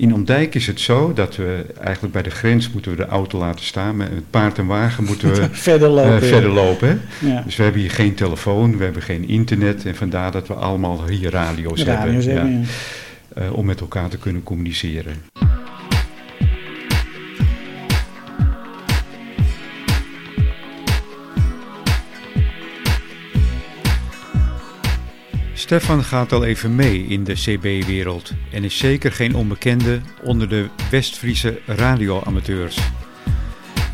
in Ondijk is het zo dat we eigenlijk bij de grens moeten we de auto laten staan. Met paard en wagen moeten we verder lopen. eh, verder lopen. Ja. Dus we hebben hier geen telefoon, we hebben geen internet. En vandaar dat we allemaal hier radio's, Radio's hebben. hebben, ja, eh, om met elkaar te kunnen communiceren. Stefan gaat al even mee in de CB-wereld en is zeker geen onbekende onder de West-Friese radioamateurs.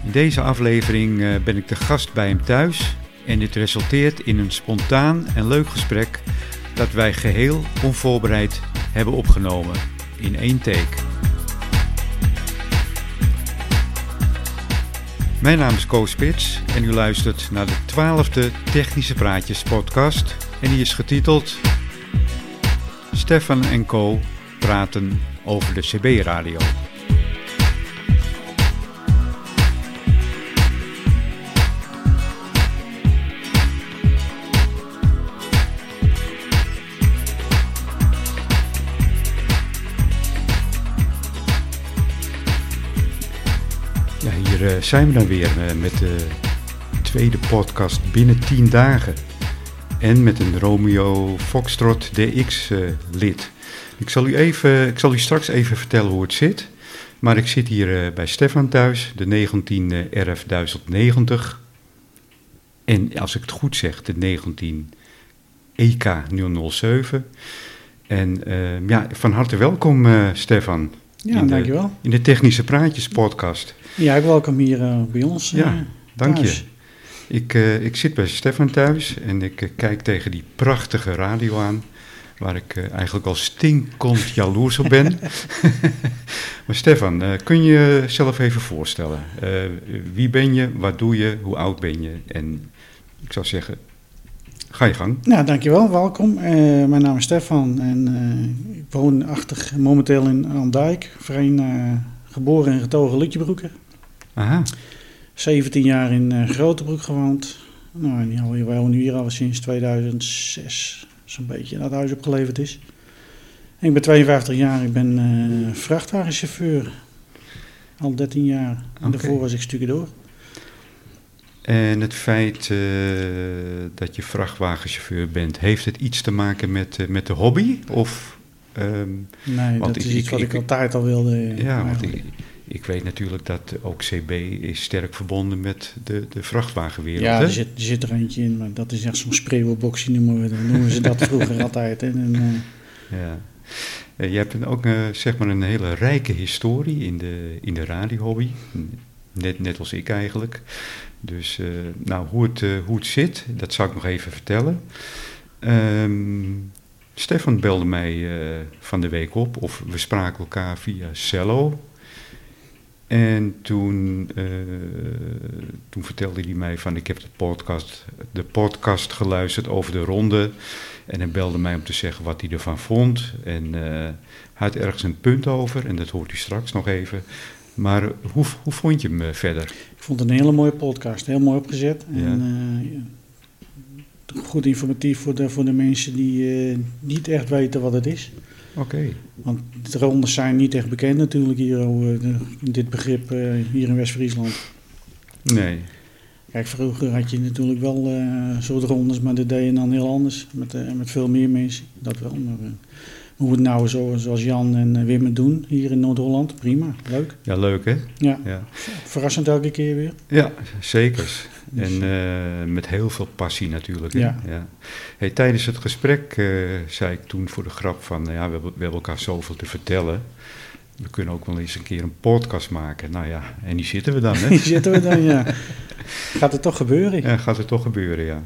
In deze aflevering eh, ben ik de gast bij hem thuis en dit resulteert in een spontaan en leuk gesprek dat wij geheel onvoorbereid hebben opgenomen in één take. Mijn naam is Koos Spits en u luistert naar de twaalfde Technische Praatjes podcast en die is getiteld Stefan en Co praten over de CB-radio. Ja, hier eh, zijn we dan weer eh, met de tweede podcast binnen 10 dagen. En met een Romeo Foxtrot DX-lid. ik, zal u even, ik zal u straks even vertellen hoe het zit. Maar ik zit hier eh, bij Stefan thuis, de 19 RF 1090. En als ik het goed zeg, de 19 EK 007. En eh, ja, van harte welkom eh, Stefan. Ja, in de- dankjewel. In de Technische Praatjes podcast. Ja, welkom hier eh, bij ons. eh, Ja, Dank je. Ik, eh, ik zit bij Stefan thuis en ik eh, kijk tegen die prachtige radio aan, waar ik eh, eigenlijk al stinkend jaloers op ben. maar Stefan, kun je jezelf even voorstellen? Wie ben je, wat doe je, hoe oud ben je? En ik zou zeggen, ga je gang. Nou, dankjewel, welkom. Mijn naam is Stefan en ik woon achter, momenteel in Andijk. Vrij geboren en getogen Lutjebroeker. Aha, 17 jaar in eh Grotebroek gewoond. Nou, wij wonen hier al sinds 2006, zo'n beetje, dat huis opgeleverd is. En ik ben 52 jaar, ik ben eh, vrachtwagenchauffeur. Al 13 jaar. En daarvoor was ik stucadoor. en het feit eh, dat je vrachtwagenchauffeur bent, heeft het iets te maken met, met de hobby? Of, ehm, Nee, dat ik- is iets ik- wat ik, ik- altijd al wilde. Ja, want ik, ik weet natuurlijk dat ook CB is sterk verbonden met de, de vrachtwagenwereld. Ja, er zit, er zit er eentje in, maar dat is echt zo'n spreeuwenboxje noemen, we, noemen ze dat vroeger altijd. hè. En, eh, Ja. Eh, je hebt een, ook eh, zeg maar een hele rijke historie in de, in de radiohobby. Net, net als ik eigenlijk. Dus nou, hoe, het, hoe het zit, dat zou ik nog even vertellen. Ehm, Stefan belde mij van de week op, of we spraken elkaar via Cello. En toen, eh, toen vertelde hij mij van ik heb de podcast, de podcast geluisterd over de ronde. En hij belde mij om te zeggen wat hij ervan vond. En eh, hij had ergens een punt over, en dat hoort u straks nog even. Maar hoe, hoe vond je hem eh, verder? ik vond het een hele mooie podcast, heel mooi opgezet. Ja. En, goed informatief voor de, voor de mensen die niet echt weten wat het is. Oké, Want de rondes zijn niet echt bekend natuurlijk hier, eh, de- dit begrip eh, hier in West-Friesland. nee. Kijk, vroeger had je natuurlijk wel eh soort rondes, maar dat deed je dan heel anders. Met, met veel meer mensen, dat wel. Maar, eh, hoe het nou zo, zoals Jan en Wim het doen hier in Noord-Holland, prima, leuk. Ja, leuk hè? Ja, Ja, verrassend elke keer weer. ja zeker. Dus, En eh, met heel veel passie natuurlijk. Ja. Hey, tijdens het gesprek eh, zei ik toen voor de grap van, nou ja, we, hebben- we hebben elkaar zoveel te vertellen. We kunnen ook wel eens een keer een podcast maken. Nou ja, en die zitten we dan, hè? Hier zitten we dan, ja. Gaat het toch gebeuren? Ja, gaat het toch gebeuren, ja.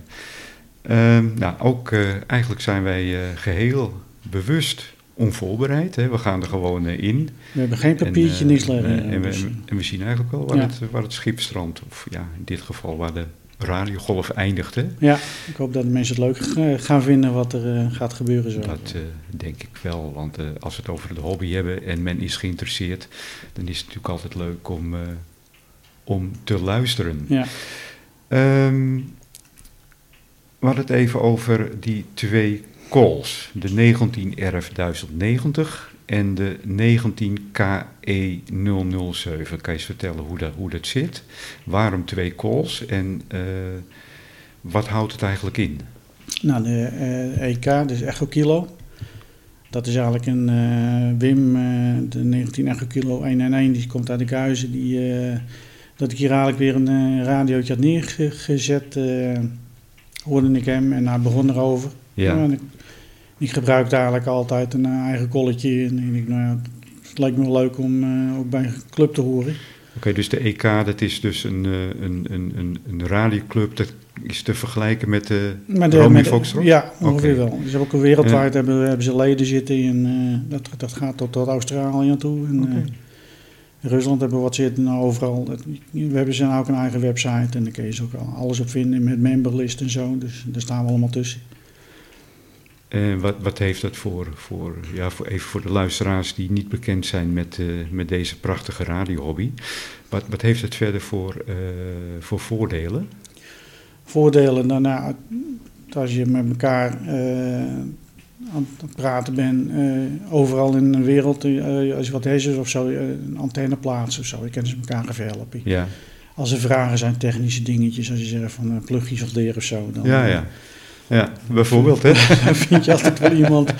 Ehm, nou, ook eh, eigenlijk zijn wij eh, geheel bewust onvoorbereid. Hè? We gaan er gewoon eh, in. We hebben geen papiertje, En, eh, niks liggen. eh, en, dus, we, en we zien eigenlijk wel waar, Ja. het, waar het schip strandt. Of ja, in dit geval waar de radiogolf eindigt. Hè? ja, ik hoop dat mensen het leuk gaan vinden wat er gaat gebeuren zo. Dat denk ik wel. Want als we het over de hobby hebben en men is geïnteresseerd, dan is het natuurlijk altijd leuk om, om te luisteren. Ja, Ehm, we hadden het even over die twee calls. De 19 RF 1090 en de 19 KE 007. Kan je eens vertellen hoe dat, hoe dat zit? Waarom twee calls en uh, wat houdt het eigenlijk in? Nou, de EK, dus Echo Kilo. Dat is eigenlijk een uh, Wim, de 19 Echo Kilo 111, die komt uit de Kuizen. Die, dat ik hier eigenlijk weer een radiootje had neergezet, hoorde ik hem en hij begon erover. Ja. Nou, ik, ik gebruikte eigenlijk altijd een eigen kolletje. En ik, nou ja, het lijkt me wel leuk om ook bij een club te horen. Oké, dus de EK, dat is dus een, een, een, een, een radioclub, dat is te vergelijken met de, met de Romy Foxtrot? Ja, ongeveer okay. wel. Dus ook wereldwijd ja. hebben, hebben ze leden zitten en uh, dat, dat gaat tot, tot Australië toe. En, okay. uh, Rusland hebben we wat zitten nou, overal. We hebben ze ook een eigen website en daar kun je ze ook alles op vinden met memberlist en zo. Dus daar staan we allemaal tussen. En wat, wat heeft dat voor, voor, ja, voor, even voor de luisteraars die niet bekend zijn met, uh, met deze prachtige radiohobby. Wat, wat heeft het verder voor, uh, voor voordelen? Voordelen, nou, nou, als je met elkaar uh, aan het praten bent, overal in de wereld, als je wat heeft of zo, een antenne plaatsen of zo, je kan ze elkaar even helpen. Ja. Als er vragen zijn, technische dingetjes, als je zegt van plugjes of leren of zo, dan... Ja, ja. Ja, bijvoorbeeld. Hè? Dan vind je altijd wel iemand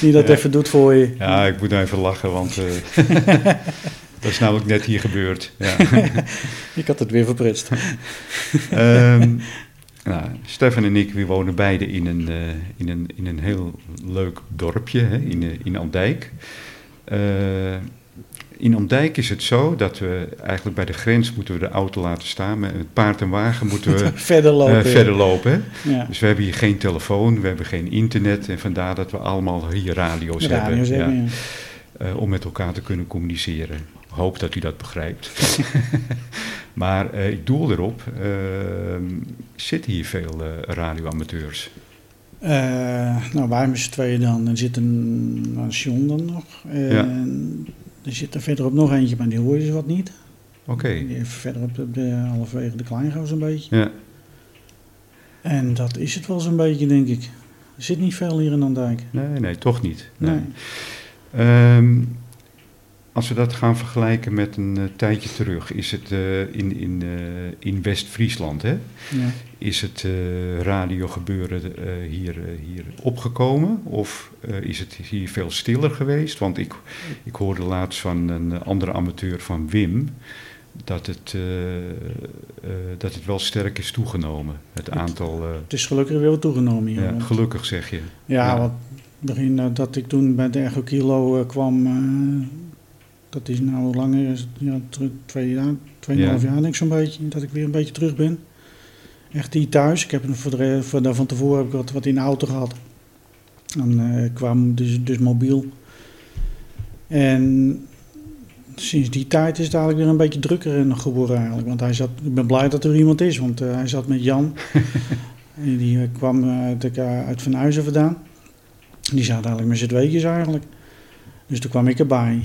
die dat Ja. even doet voor je. Ja, ik moet nou even lachen, want eh, dat is namelijk net hier gebeurd. Ja. Ik had het weer verprutst. Ehm, nou, Stefan en ik, we wonen beide in een, eh, in een, in een heel leuk dorpje hè, in, eh, in Andijk. In Andijk is het zo dat we eigenlijk bij de grens moeten we de auto laten staan. Met het paard en wagen moeten we verder eh, lopen. verder lopen. Ja. Dus we hebben hier geen telefoon, we hebben geen internet. En vandaar dat we allemaal hier radio's, Radio's hebben. hebben, ja, ja. eh, om met elkaar te kunnen communiceren. Hoop dat u dat begrijpt. maar eh, ik doel erop, eh, zitten hier veel eh, radioamateurs? Eh, nou, wij met z'n tweeën dan. Er zit een, een John dan nog. Er zit er verderop nog eentje, maar die hoor je dus wat niet. Oké, heeft verderop op de, halverwege de Kleingoos een beetje. ja. En dat is het wel zo'n beetje, denk ik. Er zit niet veel hier in Andijk. Nee, nee, toch niet. Nee. Nee. Ehm, als we dat gaan vergelijken met een eh, tijdje terug, is het eh, in, in, eh, in West-Friesland, hè? Ja. Is het radiogebeuren hier, hier opgekomen of is het hier veel stiller geweest? Want ik, ik hoorde laatst van een andere amateur van Wim dat het, dat het wel sterk is toegenomen. Het aantal, Het is gelukkig weer wat toegenomen hier. ja, want- gelukkig zeg je. Ja, Ja. want begin dat ik toen bij de Echo Kilo kwam, dat is nou hoe langer, is het? ja, ter- twee jaar, tweeënhalf jaar denk ik zo'n beetje, dat ik weer een beetje terug ben. Echt hier thuis. Ik heb voor de, voor de, van tevoren heb ik wat, wat in de auto gehad. Dan eh, kwam dus, dus mobiel. En sinds die tijd is het eigenlijk weer een beetje drukker geworden eigenlijk. Want hij zat, ik ben blij dat er iemand is, want eh, hij zat met Jan. En die eh, kwam uit, uit Van Huizen vandaan. Die zaten eigenlijk met z'n tweetjes eigenlijk. Dus toen kwam ik erbij.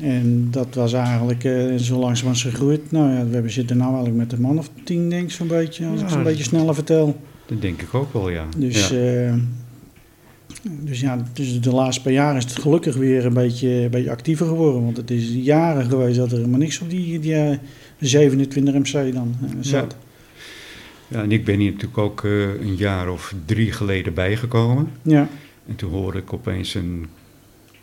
En dat was eigenlijk eh, zo langzamerhand gegroeid. Nou ja, we hebben zitten nou eigenlijk met een man of tien, denk ik zo'n beetje. Als ik Ja, zo'n beetje sneller vertel. Dat denk ik ook wel, ja. Dus ja. ja. dus ja, dus de laatste paar jaar is het gelukkig weer een beetje, een beetje actiever geworden. Want het is jaren geweest dat er helemaal niks op die, die eh, 27 MC dan eh, zat. ja, en ik ben hier natuurlijk ook eh, een jaar of drie geleden bijgekomen. Ja, En toen hoorde ik opeens een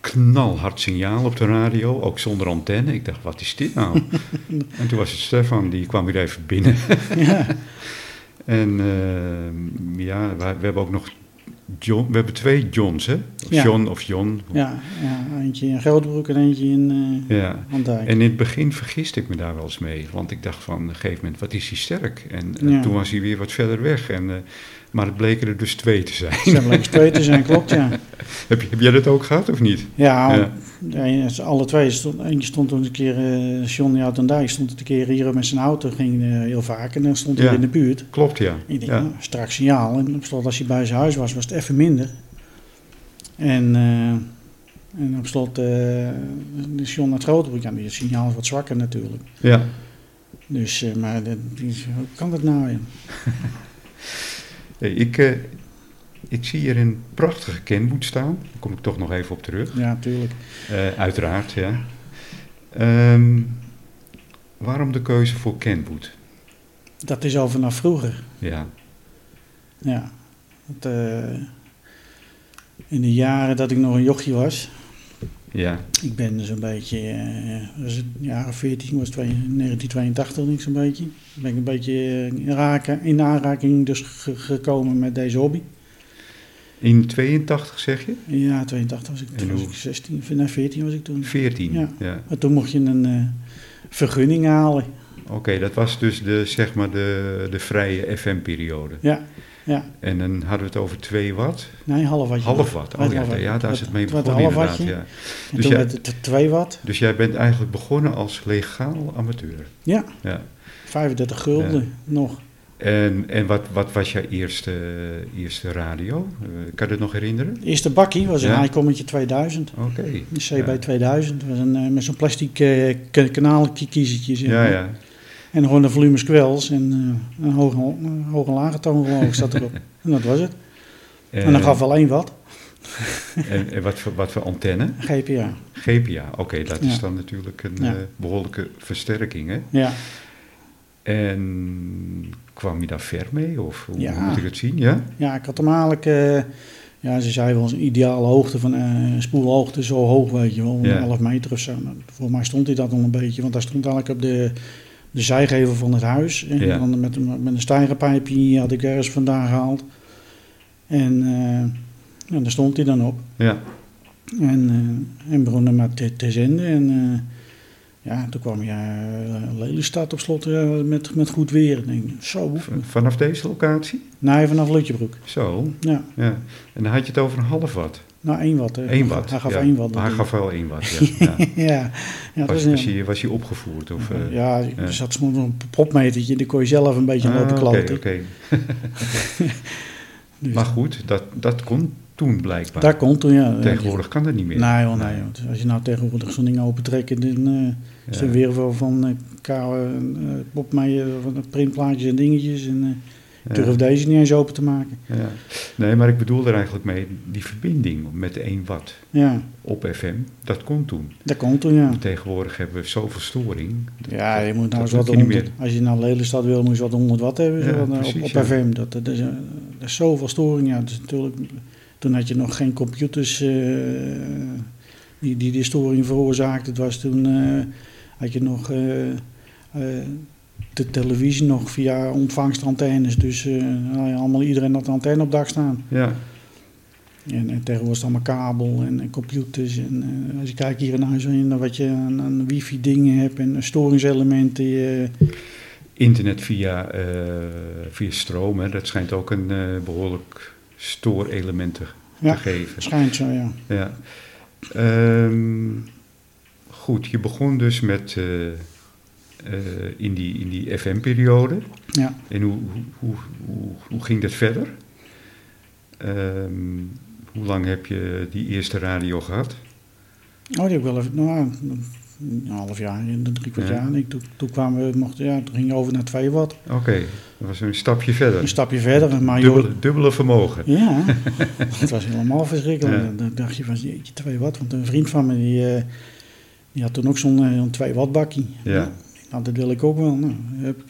knalhard signaal op de radio, ook zonder antenne. Ik dacht, wat is dit nou? en toen was het Stefan, die kwam weer even binnen. ja, En eh, ja, we, we hebben ook nog John, we hebben twee Johns, hè? Ja. John of John. ja, ja, eentje in Geldbroek en eentje in eh Ja. En in het begin vergiste ik me daar wel eens mee. Want ik dacht van, op een gegeven moment, wat is hij sterk? En eh, toen was hij weer wat verder weg. En, eh, maar het bleken er dus twee te zijn. Hebben lekker twee te zijn, klopt ja. heb, je, heb jij dat ook gehad of niet? Ja, Ja. alle twee. Stond, eentje stond toen een keer, eh John uit den Dijk stond een keer hier met zijn auto, ging eh, heel vaak en dan stond hij Ja. in de buurt. Klopt, ja. Ik denk, ja. nou, straks signaal. En op slot, als hij bij zijn huis was, was het even minder. En, eh, en op slot, de John uit Grotenbroek, ja, die signaal is wat zwakker natuurlijk. ja. Dus, maar dat, die, hoe kan dat nou? Hey, ik, eh, ik zie hier een prachtige kenboet staan. Daar kom ik toch nog even op terug. Ja, tuurlijk. Eh, uiteraard, ja. Ehm, waarom de keuze voor kenboet? Dat is al vanaf vroeger. Ja, Ja. Eh, in de jaren dat ik nog een jochie was, ja, ik ben zo'n beetje, eh was het jaren 14, was het twee- 1982 denk ik zo'n beetje. Ben ik een beetje eh, in, raken, in aanraking dus ge- gekomen met deze hobby. in 82 zeg je? Ja, 82 was ik, En toen was hoe- ik 16, nee, 14 was ik toen. 14, ja. Ja. Maar toen mocht je een eh, vergunning halen. Oké, dat was dus de, zeg maar de, de vrije FM-periode. Ja, ja. En dan hadden we het over 2 watt. Nee, half watt. Half watt, oh ja, ja daar is het mee begonnen inderdaad. Ja. En Dus toen jij- werd het 2 watt. Dus jij bent eigenlijk begonnen als legaal amateur. Ja, Ja. 35 gulden nog. En, en wat, wat was jouw eerste, eerste radio? Eh, kan je het nog herinneren? De eerste bakkie was een Ja. Highcommetje 2000. Oké. Een CB Ja. 2000. Dat was een, eh, met zo'n plastic eh k- kanaalkiezertje. zeg Ja, ja. En gewoon een volumes kwels en eh, een hoge, een hoge en lage toon geloof ik zat erop. en dat was het. En dan gaf wel één watt. En, en wat, voor, wat voor antenne? GPA. GPA, oké, dat is dan natuurlijk een Ja. eh, behoorlijke versterking. Hè? Ja. En kwam je daar ver mee? Of hoe Ja. moet ik het zien? Ja? ja, ik had hem eigenlijk... eh, ja, ze zei wel eens een ideale hoogte van eh spoelhoogte zo hoog, weet je wel. Ja. Een half meter of zo. Voor mij stond hij dat al een beetje. Want hij stond eigenlijk op de, de zijgevel van het huis. En Ja. dan met, een- met een stijgerpijpje had ik ergens vandaan gehaald. En, en daar stond hij dan op. Ja. En, eh, en begon hem maar te, te zenden. En eh, ja, toen kwam je uh, Lelystad op slot met, met goed weer. Denk, zo. Vanaf deze locatie? Nee, vanaf Lutjebroek. Zo, Ja, ja. En dan had je het over een half watt. Nou één watt. hè. 1 watt. Hij gaf ja. één watt. Maar hij dat gaf wel 1 watt, ja. ja. ja, ja, dat Was, was hij, was hij opgevoerd? Of, eh, ja, er zat soms een popmetertje, die kon je zelf een beetje ah, lopen Oké, kloten. oké. Dus Maar goed, dat, dat kon toen blijkbaar. Daar komt toen, ja. Tegenwoordig kan dat niet meer. Nee, hoor, nee. hoor. Als je nou tegenwoordig zo'n ding opentrekken, dan eh, is er weer veel van uh, uh, popmeijer, van de printplaatjes en dingetjes. En eh ik durf deze niet eens open te maken. Ja. Nee, maar ik bedoel er eigenlijk mee, die verbinding met 1 watt Ja, op FM, dat kon toen. dat komt toen, ja. Tegenwoordig hebben we zoveel storing. Ja, je moet nou wat 100, als je naar Lelystad wil, moet je wat 100 watt hebben zo, eh, precies, op, op. FM. Dat, dat, is, eh, dat is zoveel storing. Ja, dus natuurlijk, toen had je nog geen computers eh, die, die die storing veroorzaakten. Het was toen, had je nog de televisie nog via ontvangstantennes. Dus eh, nou ja, allemaal iedereen had een antenne op dak staan. Ja, En, en tegenwoordig is allemaal kabel en, en computers. En eh, als je kijkt hier in huis, dan wat je aan, aan wifi dingen hebt en storingselementen. eh, internet via, via stroom, hè, dat schijnt ook een eh, behoorlijk stoorelement te, Ja. te geven. Schijnt zo, ja. Ja. Ehm, goed, je begon dus met in die, in die FM-periode. Ja, En hoe, hoe, hoe, hoe, ging dat verder? Ehm, hoe lang heb je die eerste radio gehad? oh, die heb ik wel even, nou, een half jaar, drie kwart Ja. jaar. ik. Toen, toen kwamen we, mochten, ja, toen ging je over naar 2 watt. Oké, dat was een stapje verder. Een stapje verder, maar joh, Dubbele, dubbele vermogen. ja, het was helemaal verschrikkelijk. Ja. Dan dacht je van, jeetje, 2 watt. Want een vriend van me, die, eh, die had toen ook zo'n eh, zo'n 2 watt bakkie. Ja. Nou, dat wil ik ook wel. Nou, heb ik,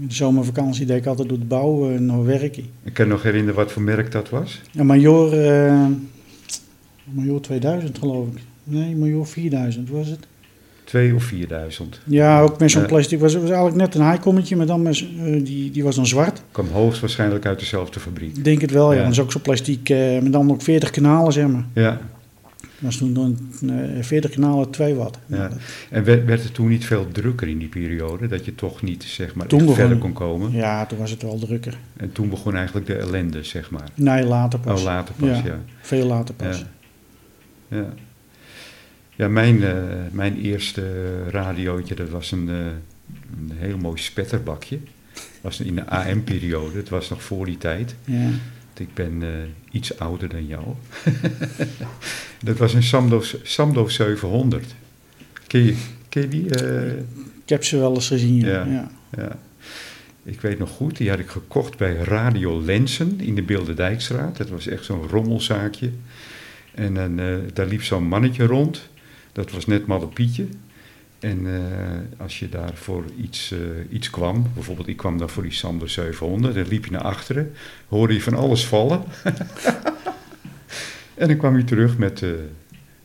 in de zomervakantie deed ik altijd door de bouw en nog werken. Ik kan nog herinneren wat voor merk dat was. Ja, Major, eh, Major 2000 geloof ik. Nee, Major 4000 was het. Twee of 4000. Ja, ook met zo'n Ja. plastic. Was, was eigenlijk net een highcommetje, maar dan met, eh, die, die was dan zwart. Kwam hoogstwaarschijnlijk uit dezelfde fabriek. Ik denk het wel, ja. Ja. Dat is ook zo'n plastic, eh met dan ook 40 kanalen, zeg maar. Ja. Dat was toen dan eh 40 kanalen 2 watt. Ja. En werd, werd het toen niet veel drukker in die periode? Dat je toch niet zeg maar, begon- verder kon komen? ja, toen was het wel drukker. En toen begon eigenlijk de ellende, zeg maar. Nee, later pas. Oh, later pas, ja. Ja. Veel later pas. Ja, ja. ja mijn, eh, mijn eerste radiootje, dat was een, eh, een heel mooi spetterbakje. Dat was in de AM-periode, het was nog voor die tijd. Ja. Ik ben eh, iets ouder dan jou. dat was een Samdo, Samdo 700. Ken je, ken je die? eh? Ik heb ze wel eens gezien, ja. Ja. Ik weet nog goed, die had ik gekocht bij Radio Lensen in de Bilderdijkstraat. Dat was echt zo'n rommelzaakje. En dan, eh, daar liep zo'n mannetje rond. Dat was net Malle Pietje. En eh, als je daar voor iets, eh, iets kwam, bijvoorbeeld ik kwam daar voor die Sander 700, dan liep je naar achteren, hoorde je van alles vallen. en dan kwam je terug met eh,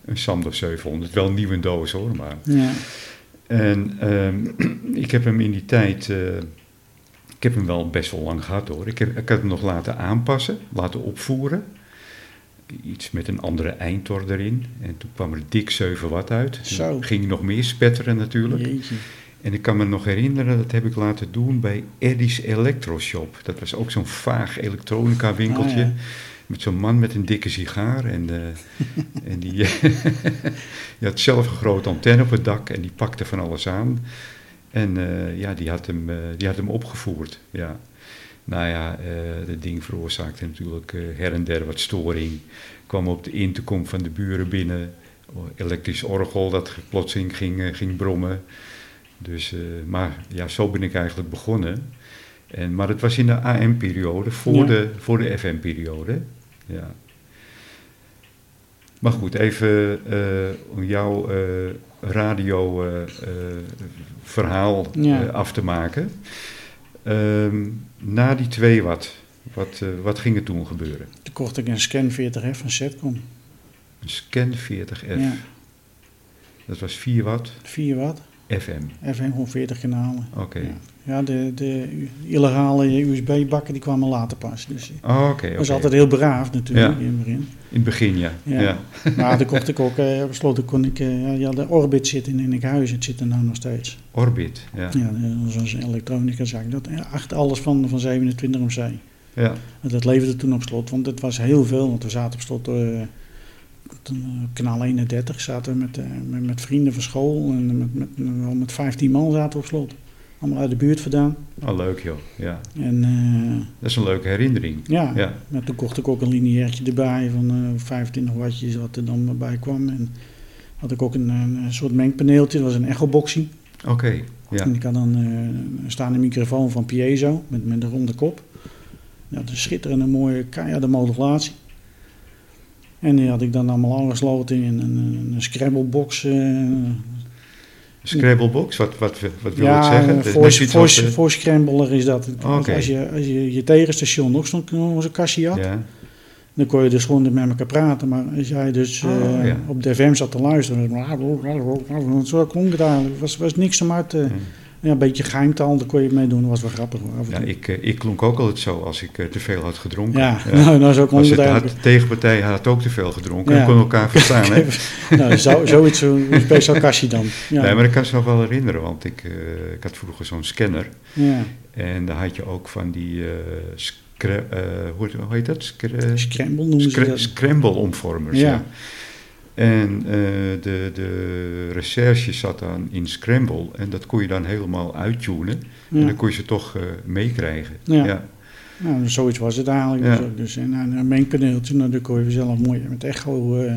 een Sander 700, wel een nieuwe doos hoor, maar... Ja. En ehm, ik heb hem in die tijd, ik heb hem wel best wel lang gehad hoor. Ik, heb, ik had hem nog laten aanpassen, laten opvoeren. Iets met een andere eindtor erin. En toen kwam er dik 7 watt uit. Zo. Ging nog meer spetteren natuurlijk. Jeetje. En ik kan me nog herinneren, dat heb ik laten doen bij Eddie's Electroshop. Dat was ook zo'n vaag elektronica winkeltje. Ah, ja. Met zo'n man met een dikke sigaar. En, eh, en die, die had zelf een grote antenne op het dak en die pakte van alles aan. En eh, ja, die had, hem, eh, die had hem opgevoerd. Ja. Nou ja, eh dat ding veroorzaakte natuurlijk eh, her en der wat storing. Kwam op de intercom van de buren binnen. Elektrisch orgel dat plotseling ging, eh, ging brommen. Dus, maar ja, zo ben ik eigenlijk begonnen. En, maar het was in de AM-periode, voor, Ja. de, voor de FM-periode. Ja. Maar goed, even eh, om jouw eh, radio-verhaal Ja. af te maken. Ehm, na die 2 watt, wat, eh, wat ging er toen gebeuren? Toen kocht ik een Scan 40F van Setcom. Een Scan 40F, Ja, dat was 4 watt 4 watt. FM. FM gewoon 40 kanalen. Oké. Ja, ja de, de illegale USB-bakken die kwamen later pas. Dus Oh, was oké. altijd heel braaf natuurlijk Ja. in het begin. In het begin, ja. Ja. ja. Maar toen kocht ik ook, eh besloten kon ik, eh, ja, de Orbit zit in Enkhuizen, het zit er nou nog steeds. Orbit, ja. Ja, dat was een elektronica zaak. Dat ja, achter alles van, van 27 om zee. ja. Dat leverde toen op slot, want het was heel veel. Want we zaten op slot, eh, eh, kanaal 31, zaten we met, eh, met, met vrienden van school. En met, met, met 15 man zaten we op slot. Allemaal uit de buurt vandaan. Oh, leuk joh. Ja. En eh, Dat is een leuke herinnering. ja, Ja. maar toen kocht ik ook een lineairtje erbij van eh 25 wattjes wat er dan bij kwam. En had ik ook een, een soort mengpaneeltje, dat was een echoboxie. Oké, ja. En ik had dan eh, een staande microfoon van Piezo met, met een ronde kop. Dat is een schitterende mooie keiharde modulatie. En die had ik dan allemaal aangesloten in een, een, een Scrabble-box. Scrabblebox, wat, wat, wat wil ja, het zeggen? voice, wat, eh, is dat. Als, je, als je je tegenstation nog zo'n zo'n kastje had, Ja, dan kon je dus gewoon met elkaar praten. Maar als jij dus Oh, eh, ja. op de FM zat te luisteren, zo klonk het eigenlijk. was, was niks om uit te... Ja, een beetje geheimtaal, daar kon je mee doen. Dat was wel grappig hoor. ja ik, eh, ik klonk ook altijd zo als ik eh, te veel had gedronken. Ja, nou, nou het het eigenlijk. had, tegenpartij had ook te veel gedronken Ja. en kon elkaar verstaan. hè? nou, zo, zoiets, zo'n speciaal kastje dan. Ja, Nee, maar ik kan het nog wel herinneren, want ik, eh, ik had vroeger zo'n scanner. ja. En daar had je ook van die, eh, scra- eh, hoe, heet- dat? Scra- Scramble noemen ze dat. Scramble-omvormers, ja. En eh, de, de recherche zat dan in Scramble en dat kon je dan helemaal uittunen. En dan kon je ze toch eh, meekrijgen. Ja. ja. Nou, zoiets was het eigenlijk. Ja. Dus, ook. dus en een mengpaneeltje, nou, daar kon je zelf mooi met echo. eh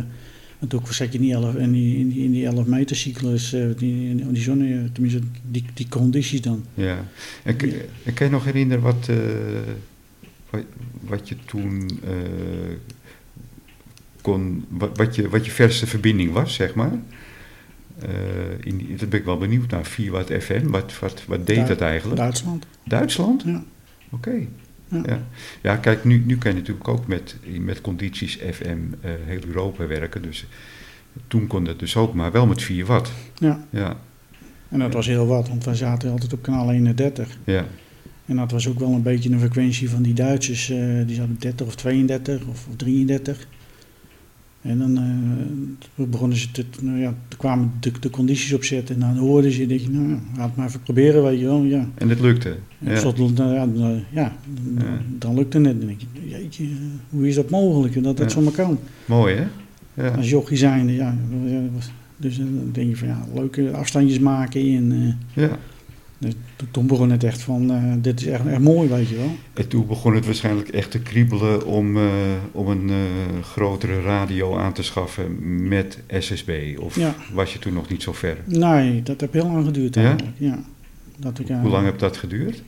want ook zat je in die 11, in die, in die, in die 11 meter cyclus, die, die zonne, tenminste die, die condities dan. Ja. En, en kan je nog herinneren wat, wat, wat je toen kon, wat, wat, je, wat je verste verbinding was, zeg maar? Eh, in die, dat ben ik wel benieuwd naar. 4 watt FM, wat, wat, wat deed Du- dat eigenlijk? Duitsland. Duitsland? Ja. Oké. Ja. Ja. Ja. kijk, nu, nu kan je natuurlijk ook met, met condities FM eh, heel Europa werken. Dus toen kon dat dus ook, maar wel met 4 watt. Ja. Ja, En dat was heel wat, want wij zaten altijd op kanaal 31. ja, En dat was ook wel een beetje een frequentie van die Duitsers. eh, die zaten 30 of 32 of, of 33. En dan eh, begonnen ze te, nou ja, toen kwamen de, de condities opzetten. En dan hoorden ze, denk je, nou, ja, laat het maar even proberen, weet je wel. Ja. en het lukte. En Ja. slot, nou ja, dan, ja, dan, Ja. dan lukte het. Dan denk je, jeetje, hoe is dat mogelijk? Dat dat Ja. zomaar kan. Mooi hè? Ja. Als jochie zijnde, ja. Dus dan denk je van, ja, leuke afstandjes maken. En eh, ja. Dus toen- begon het echt van, eh, dit is echt, echt mooi, weet je wel. En toen begon het waarschijnlijk echt te kriebelen om, eh, om een eh, grotere radio aan te schaffen met SSB. Of Ja. was je toen nog niet zo ver? Nee, dat heeft heel lang geduurd Ja? eigenlijk. Ja. Dat ik, Hoe lang heeft dat geduurd?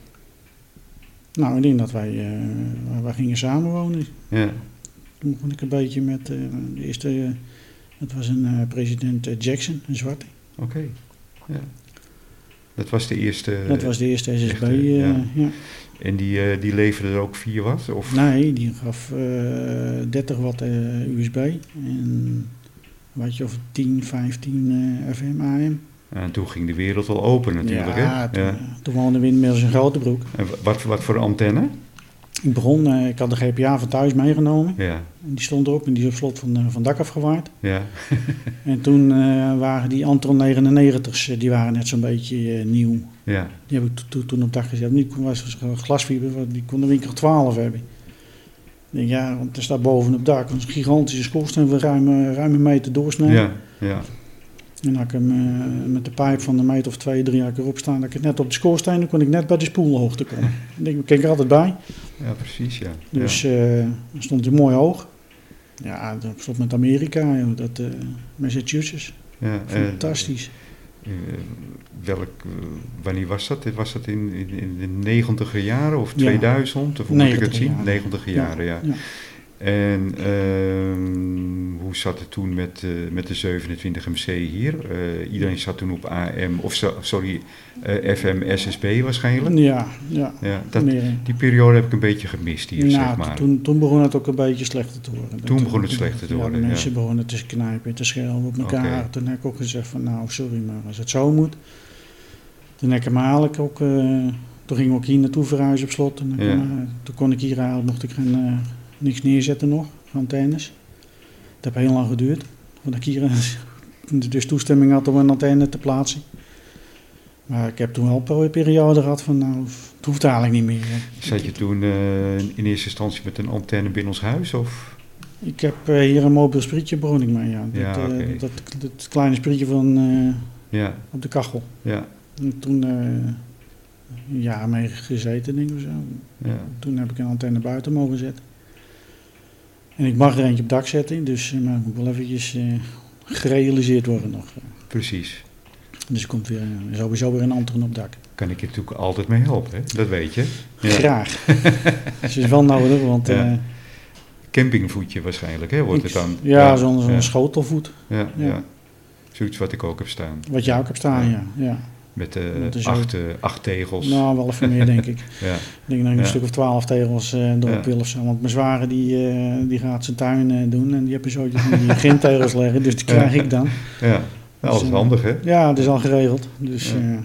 Nou, ik denk dat wij, wij gingen samenwonen. Ja. Toen begon ik een beetje met de eerste, dat was een president Jackson, een zwarte. Oké, ja. Dat was de eerste... Dat was de eerste SSB, echte, ja. ja. En die, die leverde er ook 4 watt? Of? Nee, die gaf 30 watt USB en weet je, of 10, 15 FM AM. En toen ging de wereld wel open natuurlijk. Ja, hè? toen, ja. toen woonde we inmiddels in Grotebroek. En wat, wat voor antenne? Ik begon, uh, ik had de GPA van thuis meegenomen. Ja. En die stond erop en die is op slot van, uh, van dak afgewaard. Ja. en toen uh, waren die Antron 99's, die waren net zo'n beetje nieuw. Ja. Die heb ik to toen op dak gezet. Nu was het glasfiber, die kon de winkel 12 hebben. Ik denk, ja, want er staat boven op dak een gigantische schoorsteen van ruim, ruim een meter doorsnijden. Ja, ja. En dan had ik hem uh, met de pijp van een meter of twee, drie jaar erop staan. Dat ik het net op de schoorsteen, dan kon ik net bij de spoelhoogte komen. ik denk, ik keek er altijd bij. Ja, precies, ja. Dus ja. Uh, stond hij mooi hoog. Ja, dat stond met Amerika, dat uh, Massachusetts. Ja, Fantastisch. welk, wanneer was dat? Was dat in, in, in de negentiger jaren of 2000? Of hoe moet ik het zien? Negentiger jaren, ja. Ja. En uh, hoe zat het toen met, uh, met de 27 MC hier? Uh, iedereen zat toen op AM, of so, sorry, uh, FM SSB waarschijnlijk? Ja, ja. ja dat, die periode heb ik een beetje gemist hier, nou, zeg maar. Toen, toen begon het ook een beetje slechter te worden. Toen begon het slechter te ja, worden, de mensen begonnen te knijpen, te schelden op elkaar. Okay. Toen heb ik ook gezegd van, nou, sorry, maar als het zo moet. Toen heb ik hem eigenlijk ook, toen gingen we ook hier naartoe verhuizen op slot. En ja. toen kon ik hier eigenlijk nog te gaan niks neerzetten nog, antennes. Dat heeft heel lang geduurd, voordat ik hier dus toestemming had om een antenne te plaatsen. Maar ik heb toen wel een periode gehad van, nou, het hoeft eigenlijk niet meer. Zat je toen uh, in eerste instantie met een antenne binnen ons huis? Of? Ik heb uh, hier een mobiel sprietje, begon ik mee, ja. Dat, ja uh, dat, dat, dat, kleine sprietje van, ja. op de kachel. Ja. En toen een jaar mee gezeten, denk ik zo. Ja. Toen heb ik een antenne buiten mogen zetten. En ik mag er eentje op dak zetten, dus uh, maar moet wel eventjes uh, gerealiseerd worden nog. Precies. Dus er komt weer, sowieso weer een antenne op dak. Kan ik je natuurlijk altijd mee helpen, hè? dat weet je. Ja. Graag. dus het is wel nodig, want... Ja. Campingvoetje waarschijnlijk, hè, wordt het dan? Ja, zo'n zo schotelvoet. Ja, ja. Zoiets wat ik ook heb staan. Wat jij ook hebt staan, ja. ja. Met uh, acht, uh, acht tegels. Nou, wel even meer, denk ik. ja. Ik denk dat ik een stuk of twaalf tegels uh, erop wil of zo. Want mijn zware die, eh, die gaat zijn tuin eh, doen en die heb je zo van die gintegels leggen. Dus die krijg ik dan. Ja, Nou, dat is Dus, handig, hè? Ja, dat is al geregeld. Dus Ja. eh,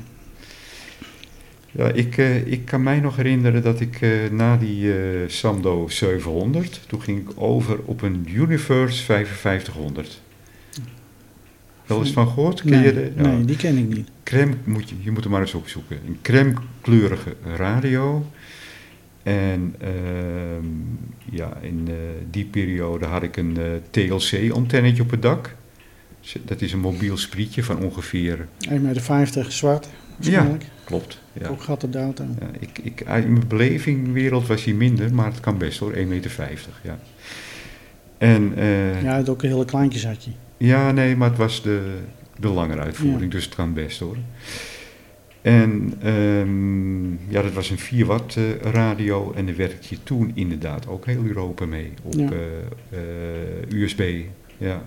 Ja, ik, eh, ik kan mij nog herinneren dat ik eh, na die eh, Samdo 700, toen ging ik over op een Universe 5500. Wel eens van gehoord? Ken nee, je de? Ja. nee, die ken ik niet. crème moet je, je moet er maar eens opzoeken. Een crème kleurige radio. En ehm, ja, in eh, die periode had ik een TLC-antennetje op het dak. Dat is een mobiel sprietje van ongeveer, 1,50 meter zwart, waarschijnlijk. klopt. Ja. Ook gat op de auto. Ja, ik, ik, in mijn belevingwereld was hij minder, maar het kan best hoor, 1,50 meter. Ja. En eh, Ja, het ook een hele kleintjes had je. Ja, nee, maar het was de, de langere uitvoering, Ja. dus het kan best hoor. En ehm, ja, dat was een 4 watt eh, radio en daar werkte je toen inderdaad ook heel Europa mee op Ja. eh, eh, USB. Ja.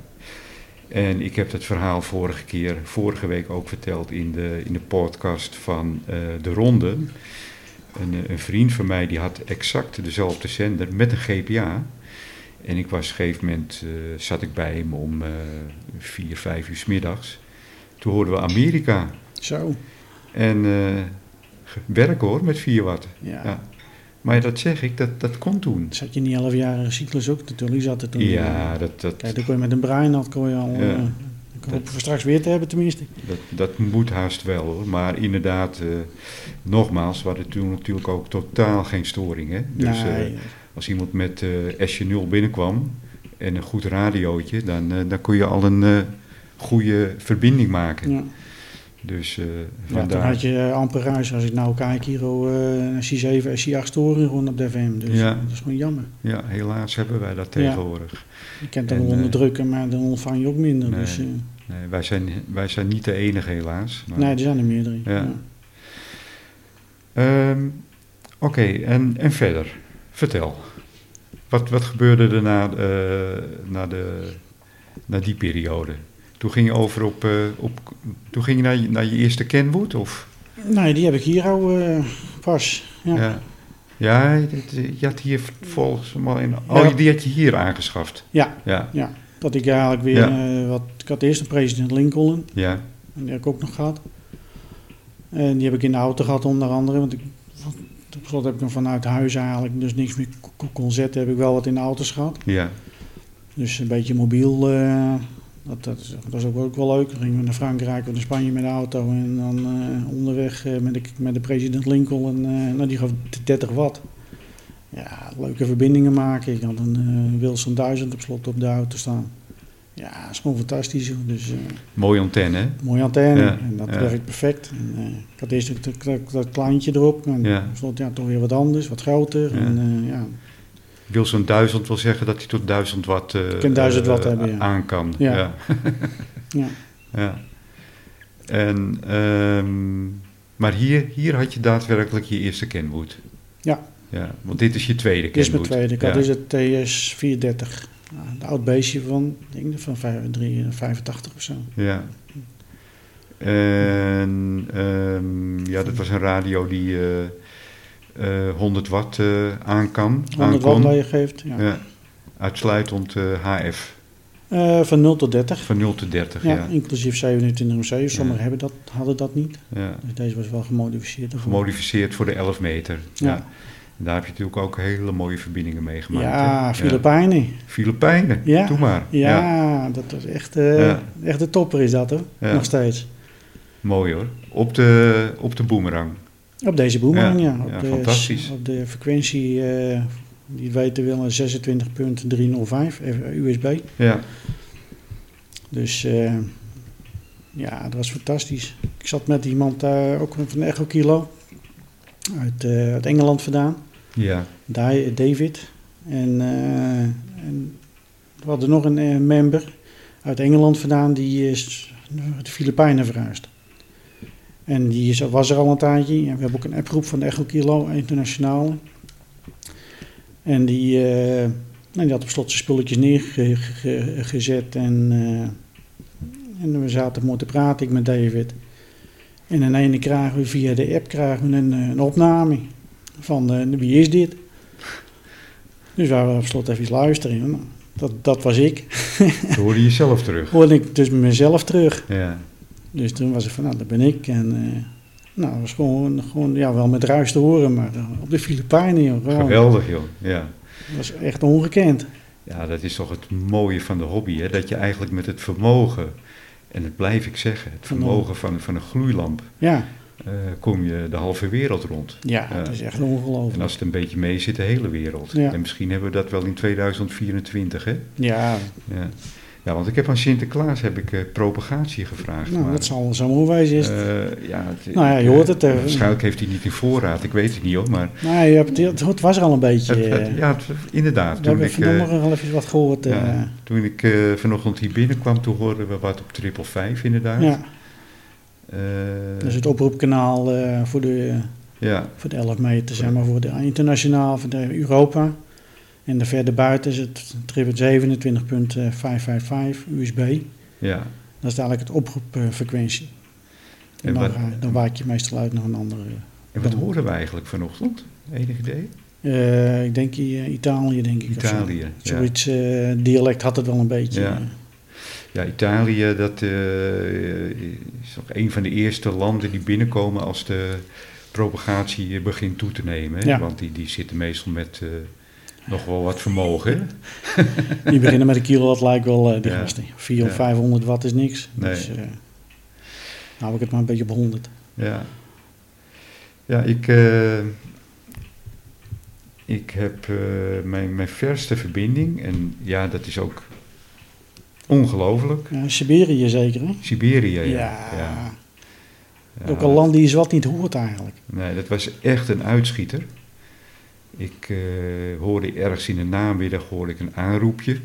En ik heb dat verhaal vorige keer, vorige week ook verteld in de, in de podcast van De Ronde. Een, een vriend van mij die had exact dezelfde zender met een GPA. En ik was op een gegeven moment, eh, zat ik bij hem om eh vier, vijf uur 's middags. Toen hoorden we Amerika. Zo, En ge- werken hoor, met 4 watt. ja. Ja. Maar dat zeg ik, dat, dat kon toen. Zat je in die elfjarige cyclus ook natuurlijk? Zat er toen. Ja, dat, dat, Kijk, dan kon je met een brein kon je al... Ja. ik hoop we straks weer te hebben tenminste. dat, dat moet haast wel hoor. Maar inderdaad, nogmaals, we hadden toen natuurlijk ook totaal geen storing. Hè? Dus nee, als iemand met eh SJ0 binnenkwam en een goed radiootje, dan, eh, dan kon je al een eh, goede verbinding maken. ja. Dus Ja, vandaar. had je eh, amper ruis. Als ik nou kijk hier, oh, eh SC7, SC8 storing gewoon op de FM. Dus Ja. dat is gewoon jammer. Ja, helaas hebben wij dat tegenwoordig. Je kent dan En, wel onderdrukken, maar dan ontvang je ook minder. Nee. Dus, Nee, wij, zijn, wij zijn niet de enige helaas. Maar, nee, er zijn er meerdere. Ja. Ehm, Oké, en, en verder? Vertel. Wat, wat gebeurde er na, eh, na, de, na die periode? Toen ging je over op, eh, op toen ging je naar, je- naar je eerste Kenwood? Of? Nee, die heb ik hier al eh, pas. Ja. Ja. Ja, je had hier volgens mij in. Oh, Ja. die had je hier aangeschaft. Ja. Ja, Ja, dat ik eigenlijk weer Ja. wat. Ik had eerst een president Lincoln, ja, en die heb ik ook nog gehad. En die heb ik in de auto gehad, onder andere. Want ik, op slot heb ik hem vanuit huis eigenlijk, dus niks meer kon zetten. Heb ik wel wat in de auto's gehad. ja, Dus een beetje mobiel. eh, dat, dat, is- dat ook, ook wel leuk. Dan gingen we naar Frankrijk of naar Spanje met de auto. En dan eh, onderweg eh, met, de, met de president Lincoln. En, nou, die gaf 30 watt. Ja, leuke verbindingen maken. Ik had een Wilson 1000 op slot op de auto staan. Ja, dat is gewoon fantastisch. Dus eh, mooie antenne, mooie antenne. Ja, En dat ja. werkt perfect. En, eh, ik had eerst dat, dat, dat kleintje erop. En Ja. slot ja, toch weer wat anders, wat groter. Ja. En, eh, ja, Wilson 1000 wil zeggen dat hij tot 1000 watt, Kan 1000 watt hebben, ja. aan kan. Ja. Ja. En, ehm, maar hier, hier had je daadwerkelijk je eerste Kenwood. Ja. ja. Want dit is je tweede Dit is mijn Kenwood. tweede. Had Ja. dus het TS 430. Een oud beestje van, ik denk van 85 85 of zo. Ja. En ehm, ja, dat was een radio die eh, eh, 100 watt eh, aan kan. 100 aankon. watt geeft. Ja. Ja. Uitsluitend eh, HF. Eh, van 0 tot 30. Van 0 tot 30, Ja, ja. inclusief 27 MC. Sommigen Ja. hebben dat, hadden dat niet. ja. Dus deze was wel gemodificeerd. Gemodificeerd voor de 11 meter. Ja. Ja. Daar heb je natuurlijk ook hele mooie verbindingen mee gemaakt. Ja, hè? Filipijnen. Filipijnen, Ja. doe maar. Ja, dat was echt, eh, Ja. echt de topper is dat hoor. Ja. Nog steeds. Mooi hoor. Op de, op de boomerang. Op deze boomerang, Ja, ja. Op, ja, de, fantastisch. op de frequentie, eh, die weten willen, 26.305 even USB. Ja, Dus eh, ja, dat was fantastisch. Ik zat met iemand eh, ook van Echo Kilo uit, eh, uit Engeland vandaan, ja, Di- David. En, eh, en we hadden nog een eh, member uit Engeland vandaan die is naar de Filipijnen verhuisd. En die is, was er al een tijdje. En we hebben ook een appgroep van de Echo Kilo internationaal. En die, nou, die had op slot zijn spulletjes neergezet. En, en we zaten mooi te praten, ik met David. En in ene krijgen we via de app krijgen we een, eh, een opname van eh, wie is dit? Dus wij op slot even luisteren. Nou, dat, dat was ik. toen hoorde je jezelf terug. Hoorde ik dus mezelf terug. Ja, Dus toen was het van, nou, dat ben ik. En eh, nou, dat was gewoon, gewoon, ja, wel met ruis te horen, maar op de Filipijnen, joh. Geweldig joh. Ja. Dat was echt ongekend. ja, dat is toch het mooie van de hobby. Hè? Dat je eigenlijk met het vermogen, en dat blijf ik zeggen, het vermogen van, van een gloeilamp, Ja, eh, kom je de halve wereld rond. ja, Ja. dat is echt En ongelooflijk. als het een beetje mee zit, de hele wereld. Ja. En misschien hebben we dat wel in 2024, hè? Ja, Ja, ja want ik heb aan Sinterklaas heb ik, eh, propagatie gevraagd. nou, maar, dat zal zo mooi wezen. Is eh, ja, het- Nou ja, je hoort het, eh. waarschijnlijk heeft hij niet in voorraad, ik weet het niet hoor. Maar nou, je hebt, het, het was er al een beetje. het, eh, ja, het- inderdaad. we Toen hebben ik, vanmorgen eh, wel even wat gehoord. eh, ja, toen ik eh, vanochtend hier binnenkwam, toen hoorden we wat op triple 5 inderdaad. ja, Eh, dus het oproepkanaal eh, voor, de, ja, voor de 11 meter, zeg maar, voor de internationaal, voor de Europa. En de verder buiten is het triple 27.555 USB. ja. Dat is eigenlijk het oproepfrequentie. En En dan, wat- ga- dan waak je meestal uit naar een andere. En wat hoorden we eigenlijk vanochtend? Enig idee? eh, ik denk eh, Italië, denk ik. of zo. Italië, ja. Zoiets eh, dialect had het wel een beetje. Ja. Ja, Italië, dat is nog een van de eerste landen die binnenkomen als de propagatie begint toe te nemen. Hè? Ja. Want die, die zitten meestal met nog wel wat vermogen. hè? Die beginnen met een kilowatt lijkt wel, eh, die Ja. gasten. 400 of Ja. 500 watt is niks. Nee. Dus eh, nou ik het maar een beetje op 100. Ja, ja ik, eh, ik heb mijn, mijn verste verbinding, en ja, dat is ook ongelooflijk. Ja, Siberië zeker, hè? Siberië, ja. Ja. ja. Ja, Ook een land die je wat niet hoort eigenlijk. Nee, dat was echt een uitschieter. Ik eh, hoorde ergens in de namiddag hoorde ik een aanroepje.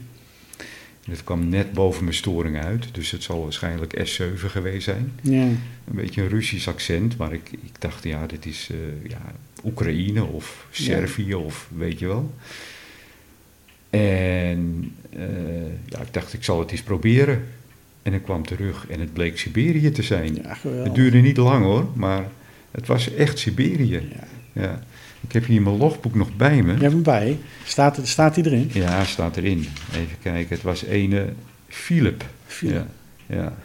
Het kwam net boven mijn storing uit, dus het zal waarschijnlijk S7 geweest zijn. Ja. Een beetje een Russisch accent, maar ik, ik dacht, ja, dit is eh, ja, Oekraïne of Servië of weet je wel. En eh, ja, ik dacht, ik zal het eens proberen. En ik kwam terug en het bleek Siberië te zijn. Ja. Het duurde niet lang hoor, maar het was echt Siberië. Ja. Ja. Ik heb hier mijn logboek nog bij me. Je hebt hem bij. Staat, staat hij erin? Ja, staat erin. Even kijken, het was ene Philip. Philip. Ja, ja.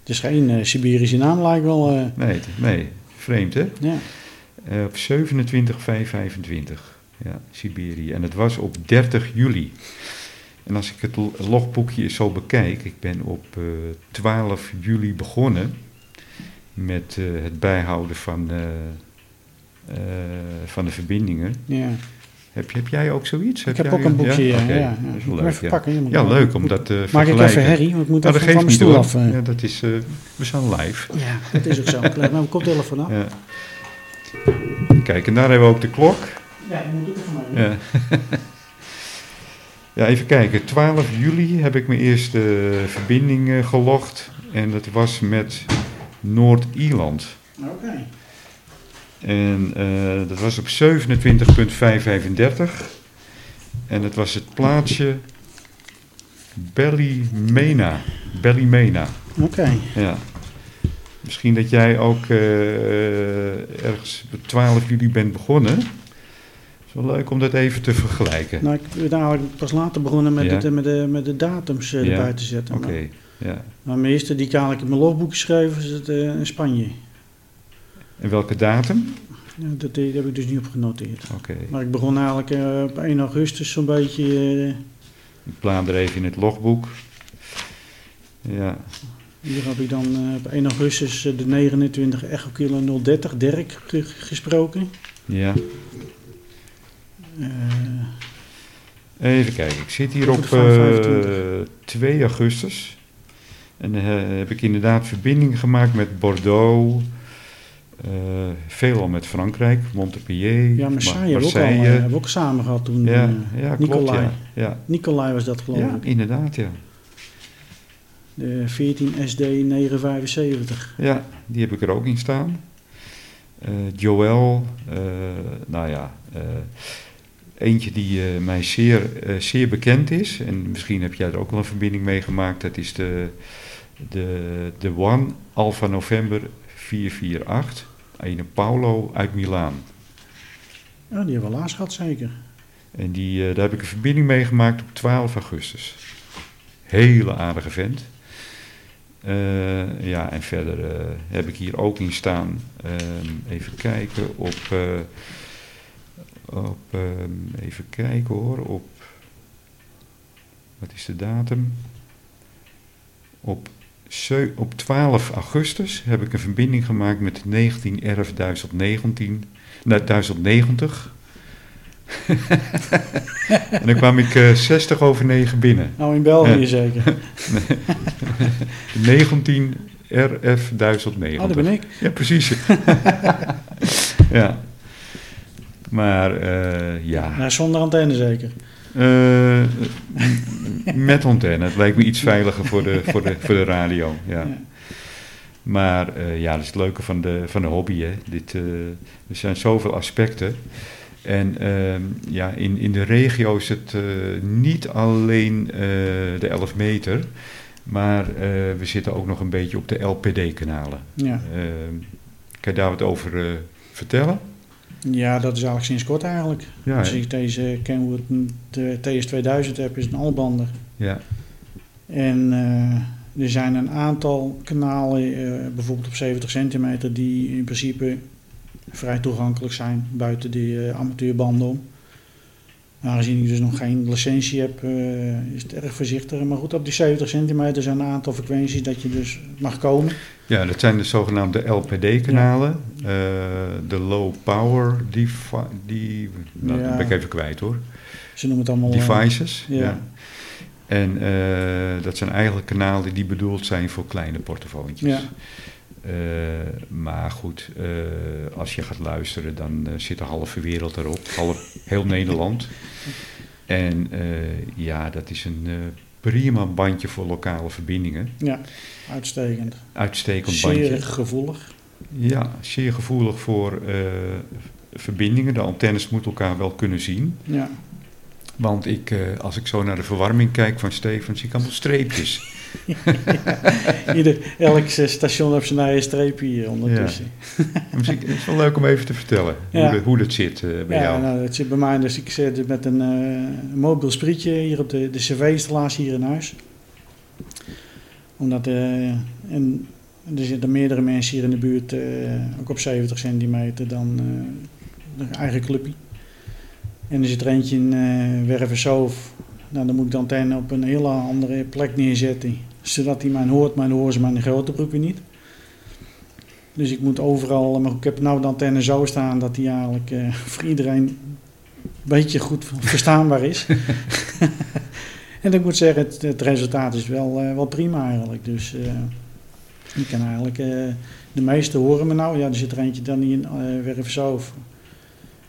Het is geen eh, Siberische naam, lijkt wel. eh, Nee, nee, vreemd hè? ja. Eh, op 27 5 25. Ja, Siberië. En het was op 30 juli. En als ik het lo- logboekje zo bekijk, ik ben op eh, 12 juli begonnen met het bijhouden van, eh, eh, van de verbindingen. ja. Heb, heb jij ook zoiets? Ik heb ook een boekje. Ja, ja, dat is wel leuk, ja. leuk om dat te Maak ik even herrie, want ik moet Nou, even van mijn stoel af. eh. Ja, dat is, eh, we zijn live. Ja, dat is ook zo. Ik leg mijn koptelefoon af. Ja. Kijk, en daar hebben we ook de klok. Ja, die moet ik even mee. Ja. ja, even kijken. 12 juli heb ik mijn eerste verbinding eh, gelogd. En dat was met Noord-Ierland. Oké. En eh, dat was op 27.535. En dat was het plaatsje Ballymena. Ballymena. Oké. Ja. Misschien dat jij ook eh, ergens op 12 juli bent begonnen. Het is wel leuk om dat even te vergelijken. Nou, ik ben eigenlijk pas later begonnen met, Ja. het, met, de, met de datums eh, Ja. erbij te zetten. Oké, Maar, ja. maar mijn eerste die ik eigenlijk in mijn logboek geschreven is het eh, in Spanje. En welke datum? Ja, dat, heb ik dus niet op genoteerd. Oké. Maar ik begon eigenlijk eh, op 1 augustus zo'n beetje. eh, Ik blader even in het logboek. Ja, hier heb ik dan eh, op 1 augustus de 29 Echo Kilo 030 Dirk ge- gesproken. ja. Even kijken. Ik zit hier op de 525. eh 2 augustus. En heb ik inderdaad verbinding gemaakt met Bordeaux. Eh veelal met Frankrijk, Montpellier, ja, Ma- Marseille we ook, al, eh, Marseille. hebben we ook samen gehad toen. ja, eh, ja, klopt. Nicolai. Ja. Ja. Nicolai was dat geloof ja, ik. inderdaad, ja. De 14 SD 975. Ja, die heb ik er ook in staan. Joël, eh, nou ja, eentje die mij zeer, zeer bekend is. En misschien heb jij er ook wel een verbinding mee gemaakt. Dat is de, de, de One Alpha November 448. Een Paolo uit Milaan. Ja, die hebben we laatst gehad zeker. En die, eh, daar heb ik een verbinding mee gemaakt op 12 augustus. Hele aardige vent. Eh, ja, en verder eh, heb ik hier ook in staan, ehm, even kijken, op, op ehm, even kijken hoor, op, wat is de datum? Op, op 12 augustus heb ik een verbinding gemaakt met 19 11 1019, nou, 1090. en dan kwam ik eh 60 over 9 binnen. Nou, in België zeker. 19 RF 1090. Oh, dat ben ik. Ja, precies. ja. Maar eh, ja, Nou, zonder antenne zeker. Eh, met antenne. Het lijkt me iets veiliger voor de, voor de, voor de radio. Ja. Ja. Maar eh, ja, dat is het leuke van de, van de hobby. Hè. Dit, eh, er zijn zoveel aspecten. En ehm, ja, in, in de regio is het niet alleen de 11 meter, maar we zitten ook nog een beetje op de LPD-kanalen. Ja. Ehm, kan je daar wat over vertellen? Ja, dat is eigenlijk sinds kort eigenlijk. Ja, Als hè? ik deze Kenwood de TS2000 heb, is het een albander. ja, En eh, er zijn een aantal kanalen, eh, bijvoorbeeld op 70 centimeter, die in principe vrij toegankelijk zijn buiten die eh, amateurbanden om. Aangezien ik dus nog geen licentie heb, is het erg voorzichtig. Maar goed, op die 70 centimeter zijn een aantal frequenties dat je dus mag komen. Ja, dat zijn de zogenaamde LPD-kanalen. Eh, de low power devi die, nou, Ja. dat ben ik even kwijt hoor. Ze noemen het allemaal... eh, Devices. ja. ja. En eh, dat zijn eigenlijk kanalen die bedoeld zijn voor kleine portofoontjes. Ja. Maar goed, als je gaat luisteren, dan zit de halve wereld erop. Half, heel Nederland. En ja, dat is een prima bandje voor lokale verbindingen. Ja, uitstekend. Uitstekend Zeer bandje. gevoelig. Ja, zeer gevoelig voor eh, verbindingen. De antennes moeten elkaar wel kunnen zien. Ja, Want ik, eh, als ik zo naar de verwarming kijk van Stefan, zie ik allemaal streepjes. Ieder, elk eh, station heeft zijn eigen streepje hier ondertussen. Misschien is het wel leuk om even te vertellen Ja. hoe, hoe dat zit eh, bij Ja, jou. nou, dat zit bij mij. Dus ik zit met een eh, mobiel sprietje hier op de, de cv-installatie hier in huis. Omdat en er zitten meerdere mensen hier in de buurt, ook op 70 centimeter, dan de eigen clubje. En er zit er eentje in eh Werversoof. Nou, dan moet ik de antenne op een hele andere plek neerzetten. Zodat hij mij hoort, maar dan horen ze mij in de grote broek weer niet. Dus ik moet overal, maar ik heb nou de antenne zo staan dat die eigenlijk eh, voor iedereen een beetje goed verstaanbaar is. en ik moet zeggen, het, het resultaat is wel, eh, wel prima eigenlijk. Dus eh, ik kan eigenlijk, eh, de meeste horen me nou. Ja, er zit er eentje dan niet in uh, Werversoof.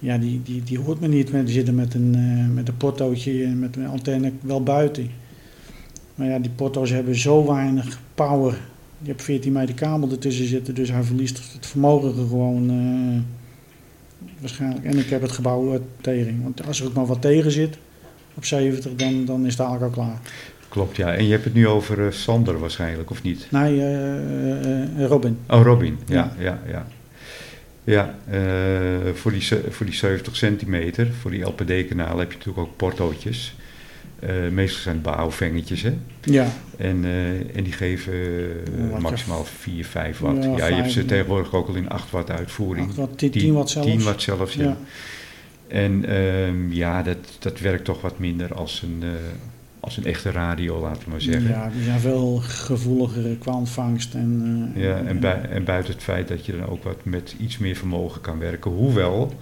Ja, die, die, die hoort me niet, zitten met een, eh, met een portootje en met een antenne wel buiten. Maar ja, die porto's hebben zo weinig power. Je hebt 14 meter kabel ertussen zitten, dus hij verliest het vermogen er gewoon eh, waarschijnlijk. En ik heb het gebouw eh, tegen. Want als er ook maar wat tegen zit op 70, dan, dan is het eigenlijk al klaar. Klopt, ja. En je hebt het nu over Sander waarschijnlijk, of niet? Nee, Robin. Oh, Robin. Ja, ja, ja. Ja, eh, voor, die, voor die 70 centimeter, voor die LPD-kanaal heb je natuurlijk ook portootjes. Eh, meestal zijn het bouwvengetjes, hè. Ja, En, eh, en die geven maximaal 4, 5 watt. Ja, Ja, je hebt ze tegenwoordig ook al in 8 watt uitvoering. 8 watt, 10, 10 watt zelfs. 10 watt zelfs, ja. Ja. En ehm, ja, dat, dat werkt toch wat minder als een, als een echte radio, laten we maar zeggen. Ja, die zijn veel gevoeliger qua ontvangst. En, eh, Ja, en, bui- en buiten het feit dat je dan ook wat met iets meer vermogen kan werken. Hoewel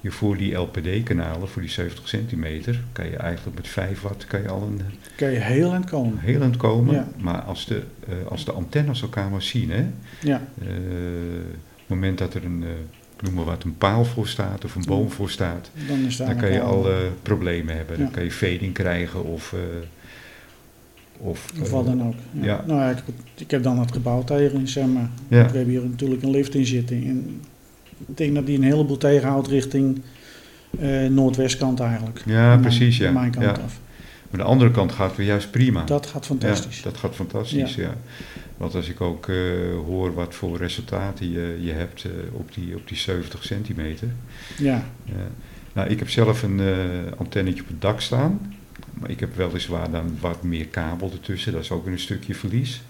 je voor die LPD-kanalen, voor die 70 centimeter, kan je eigenlijk met 5 watt kan je al een kan je heel eind komen. heel eind komen. Ja. Maar als de, eh, als de antennes elkaar maar zien, hè, Ja, eh, op het moment dat er een, eh, noem maar wat, een paal voor staat of een boom voor staat, dan is dan kan je al eh, problemen hebben. Dan kan je fading krijgen of... eh, of, Of eh, wat dan ook. Ja. ja. Nou ja, ik, ik heb dan het gebouw tegen, zeg maar. Ja. We hebben hier natuurlijk een lift in zitten. En ik denk dat die een heleboel tegenhoudt richting eh, noordwestkant eigenlijk. Ja, precies, ja. Mijn, mijn kant Ja. af. Maar de andere kant gaat weer juist prima. Dat gaat fantastisch. Ja, dat gaat fantastisch, ja. Want als ik ook eh, hoor wat voor resultaten je, je hebt eh, op, die, op die 70 centimeter. Ja, Ja. Nou, ik heb zelf een eh, antennetje op het dak staan. Maar ik heb weliswaar dan wat meer kabel ertussen. Dat is ook een stukje verlies.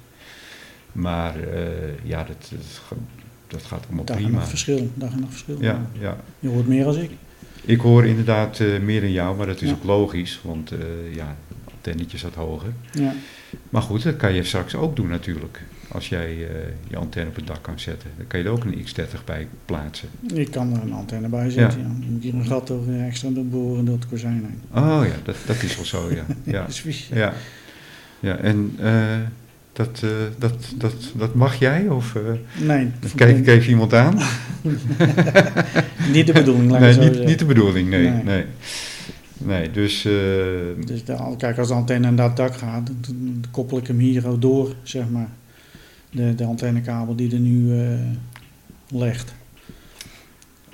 Maar eh, ja, dat, dat, ga- dat gaat allemaal prima. nog verschil. Daar nog verschil. Ja, ja. Je hoort meer als ik. Ik hoor inderdaad eh, meer dan jou, maar dat is Ja. ook logisch. Want eh ja, antennetje staat hoger. Ja, Maar goed, dat kan je straks ook doen natuurlijk. Als jij eh, je antenne op het dak kan zetten. Dan kan je er ook een X30 bij plaatsen. ik kan er een antenne bij zetten. Ja. Dan moet je een gat door, eh, extra doorboren door het kozijn heen. Oh ja, dat, dat is wel zo, ja. Ja, Dat is vies. ja. ja en dat, eh, dat, dat, dat mag jij? Of eh, Nee, kijk ik even iemand aan? niet de bedoeling, laat Nee, niet, niet de bedoeling, nee. Nee. Nee, nee. dus... eh, Dus de, kijk, als de antenne naar dat dak gaat, dan, koppel ik hem hier ook door, zeg maar. De, de antennekabel die er nu legt.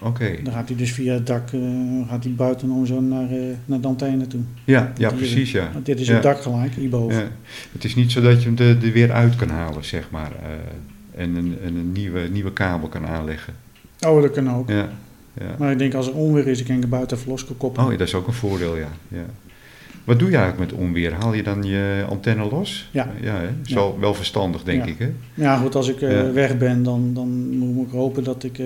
Oké, Dan gaat hij dus via het dak, eh, gaat hij buitenom zo naar, eh, naar de antenne toe. ja, ja precies, ja. Want dit is Ja. het dak gelijk, hierboven. Ja, het is niet zo dat je hem er, er weer uit kan halen, zeg maar. eh, en een, en een nieuwe, nieuwe kabel kan aanleggen. Oh, dat kan ook. Ja, ja. Maar ik denk als er onweer is, ik kan ik buiten even los koppelen. Oh, ja, dat is ook een voordeel, ja. ja. Wat doe je eigenlijk met onweer? Haal je dan je antenne los? Ja. Ja, hè? is wel, wel verstandig, denk ik, hè? Ja, goed, als ik weg ben, dan, dan moet ik hopen dat ik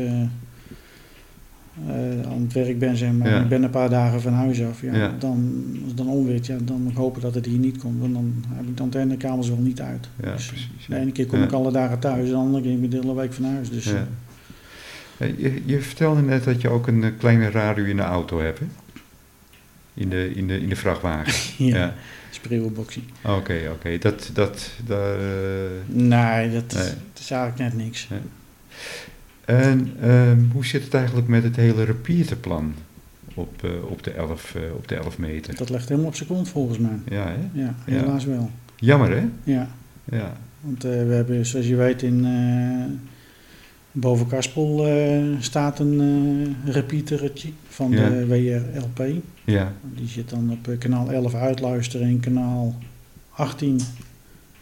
eh, eh, aan het werk ben, zeg maar. Ja. Ik ben een paar dagen van huis af. Ja, Ja. Dan, dan onweert, ja, dan moet ik hopen dat het hier niet komt. Want dan heb ik de antennekabels wel niet uit. Ja, Dus precies. De ene keer kom ik alle dagen thuis, de andere keer ben ik de hele week van huis. Dus. Hey, Je, je vertelde net dat je ook een eh, kleine radio in de auto hebt, hè? In de, in de, in de vrachtwagen. eh, ja, spreeuwenboxie. Oké, oké. Dat, dat, daar, eh, Nee, dat, Nee. dat is eigenlijk net niks. En ehm, hoe zit het eigenlijk met het hele repeaterplan? op, eh, op, de 11, eh, op de 11 meter. Dat legt helemaal op zijn kont volgens mij. Ja, hè? Ja, Ja. helaas wel. Jammer, hè? Ja, Ja, want eh, we hebben, zoals je weet, in boven Kaspel staat een repeatertje van Ja. de WRLP. ja, Die zit dan op kanaal 11 uitluisteren en kanaal 18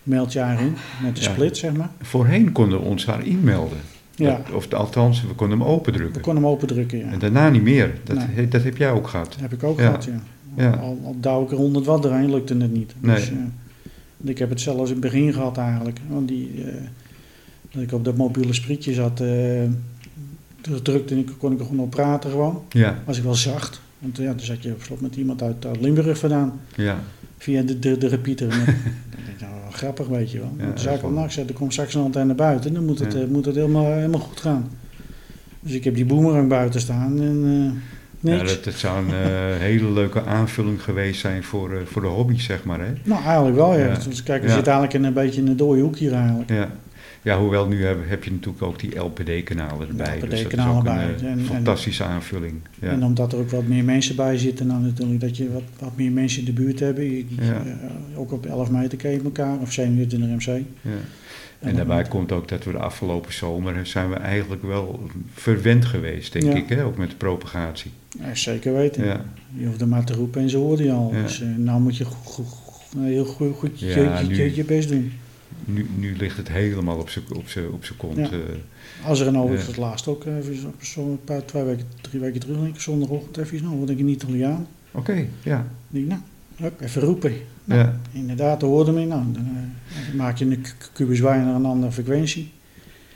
meldt jaar in. Met de split, zeg maar. Voorheen konden we ons daar inmelden. Ja, Dat- Of althans, we konden hem we opendrukken. konden hem opendrukken, ja. En daarna niet meer. Dat, Nee. he- dat heb jij ook gehad. Dat heb ik ook Ja. gehad, ja. Ja. Al, al douw ik er 100 watt doorheen, lukte het niet. Nee. Dus, eh, ik heb het zelfs in het begin gehad eigenlijk. Want die, eh, dat ik op dat mobiele sprietje zat, toen drukte ik, kon ik er gewoon op praten gewoon. Ja, Was ik wel zacht. Want ja, dan zat je op slot met iemand uit, uit Limburg vandaan. ja, Via de, de, de repeater. En dan denk ik, nou, wel grappig, weet je wel. Ja, is nou, ik zei, er komt straks een antenne buiten. Dan moet het, Ja. eh, moet het helemaal, helemaal goed gaan. Dus ik heb die boomerang buiten staan en eh, ja dat, dat zou een eh, hele leuke aanvulling geweest zijn voor, voor de hobby, zeg maar. Hè? Nou, eigenlijk wel, ja. Ja. Dus kijk, we zitten eigenlijk in een beetje in een dode hoek hier eigenlijk. Ja. Ja, hoewel nu heb, heb je natuurlijk ook die LPD-kanalen erbij. dus LPD-kanalen ook een bij. eh, En- en- fantastische aanvulling. Ja. En omdat er ook wat meer mensen bij zitten, dan natuurlijk dat je wat, wat meer mensen in de buurt hebben. Je- die, Ja. eh, ook op 11 meter je elkaar, of 27 MC. ja. En daarbij komt ook dat we de afgelopen zomer zijn we eigenlijk wel verwend geweest, denk ik, hè? ook met de propagatie. Ja, zeker weten. Je hoeft er maar te roepen en ze hoorden je al. Dus eh, nou moet je heel goed, goed je, je best doen. Nu, nu ligt het helemaal op zijn op op kont. Ja. eh. Als er een over Ja. het laatst ook eh, even zo- een paar, twee weken, drie weken terug, denk ik, zondagochtend even, nou, wat denk je niet Italiaan? Oké, ja. ik, nou, even roepen. Nou, ja. Inderdaad, daar hoorde me. Nou, dan eh, maak je een kubus wijn naar een andere frequentie.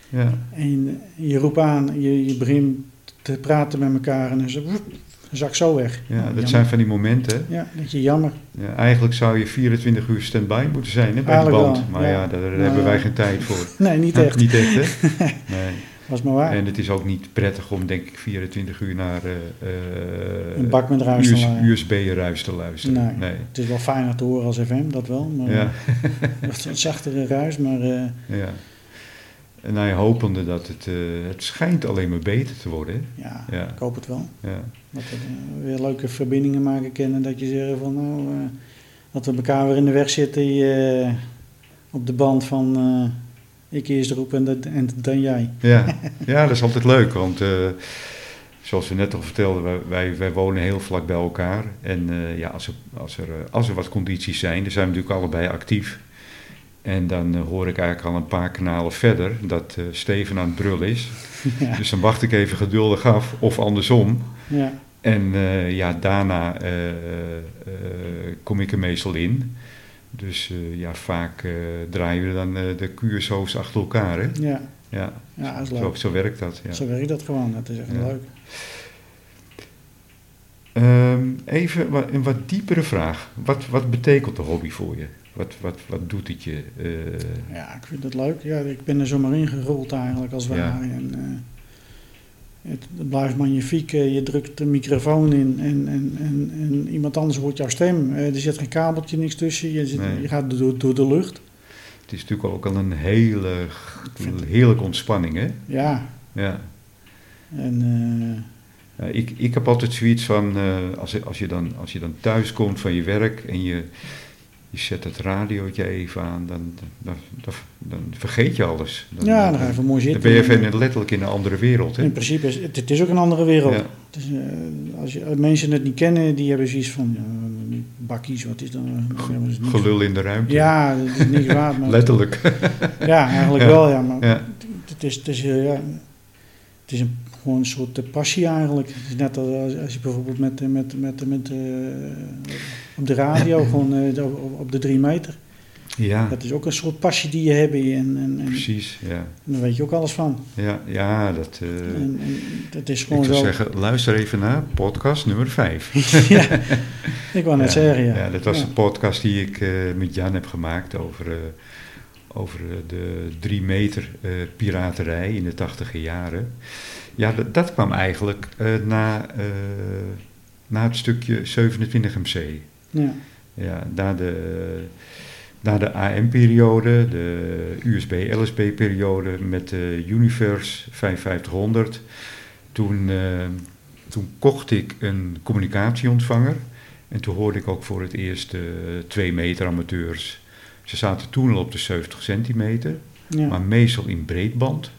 Ja, En je roept aan, je, je begint te praten met elkaar en dan zo, woep, dan zak zo weg. ja Nou, dat jammer. zijn van die momenten. Ja, dat je jammer. Ja, eigenlijk zou je 24 uur stand-by moeten zijn hè, bij de band. wel, maar ja. ja, daar Nou, hebben wij geen tijd voor. Nee, niet echt. niet echt, hè? Nee. Was maar waar. En het is ook niet prettig om, denk ik, 24 uur naar eh, eh, Een bak met ruis te US. USB-ruis te luisteren. Nee. nee. Het is wel fijner te horen als FM, dat wel. Maar Ja, wat een zachtere ruis, maar eh, ja. En nou, ja, hopende dat het, eh, het schijnt alleen maar beter te worden. hè? ja, Ja, ik hoop het wel. ja. Dat we eh, weer leuke verbindingen maken kennen. Dat je zegt van nou, eh, dat we elkaar weer in de weg zitten op de band van ik eerst roep en, dat- en dan jij. Ja. ja, dat is altijd leuk, want zoals we net al vertelden, wij, wij, wij wonen heel vlak bij elkaar. En ja, als er, als, er, als er wat condities zijn, dan zijn we natuurlijk allebei actief. En dan eh, hoor ik eigenlijk al een paar kanalen verder dat eh, Steven aan het brullen is. ja. Dus dan wacht ik even geduldig af, of andersom. ja, En eh, ja, daarna kom ik er meestal in. Dus ja, vaak draaien we dan de QSO's achter elkaar. Hè? ja, Ja, ja, is leuk. zo, zo werkt dat. Ja. Zo werkt dat gewoon, dat is echt Ja. leuk. Ehm, even wat, een wat diepere vraag. Wat, wat betekent de hobby voor je? Wat, wat, wat doet het je? Eh, Ja, ik vind het leuk. Ja, ik ben er zomaar ingerold eigenlijk als Ja. ware. En, eh, het, het blijft magnifiek. eh, je drukt de microfoon in en, en, en, en iemand anders hoort jouw stem. Er zit geen kabeltje, niks tussen. Je, zit, Nee. je gaat door, door de lucht. het is natuurlijk ook al een hele vind- heerlijke ontspanning, hè? Ja, Ja. en ik, ik heb altijd zoiets van, eh, als, je- als, je dan, als je dan thuis komt van je werk en je, je zet het radiootje even aan, dan, dan, dan, dan vergeet je alles. Dan, ja, dan ga je even mooi dan zitten. ben je even letterlijk in een andere wereld. Hè? In principe is het, het is ook een andere wereld. Ja. Het is, eh, als, je, als mensen het niet kennen, die hebben zoiets van ja, bakkies, wat is is niks. Gelul in de ruimte. Ja, dat is niks waard. Maar Letterlijk. Ja, eigenlijk Ja. wel, ja. Maar Ja. het, is, het, is, eh, ja, het is een, gewoon een soort eh, passie eigenlijk. Het is net als, als je bijvoorbeeld met, eh, met, met, met, eh, op de radio, gewoon eh, op, de drie meter. Ja, Dat is ook een soort passie die je hebt. En, en, en precies. Ja, daar weet je ook alles van. ja, ja dat... En, en dat is ik gewoon zou zo. zeggen, luister even naar podcast nummer 5. ja, ik wou net zeggen, ja. Ja, dat was Ja. een podcast die ik eh, met Jan heb gemaakt over, over de drie meter piraterij in de tachtiger jaren. Ja, dat, dat kwam eigenlijk na, na het stukje 27 MC. Ja, Ja, na de, na de AM-periode, de USB-LSB-periode met de Universe 5500. Toen, eh, toen kocht ik een communicatieontvanger. En toen hoorde ik ook voor het eerst uh, twee meter amateurs. Ze zaten toen al op de 70 centimeter, Ja. maar meestal in breedband.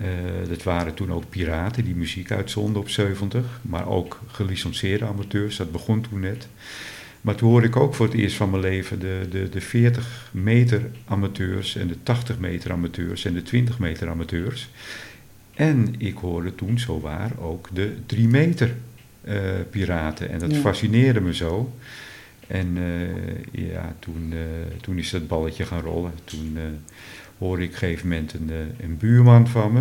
Eh, dat waren toen ook piraten die muziek uitzonden op 70, maar ook gelicenseerde amateurs. Dat begon toen net. Maar toen hoorde ik ook voor het eerst van mijn leven de, de, de 40 meter amateurs en de 80 meter amateurs en de 20 meter amateurs. En ik hoorde toen zowaar ook de 3 meter eh, piraten. En dat Ja. fascineerde me zo. En eh, ja, toen, eh, toen is dat balletje gaan rollen. Toen eh, hoorde ik op een gegeven moment een, een buurman van me.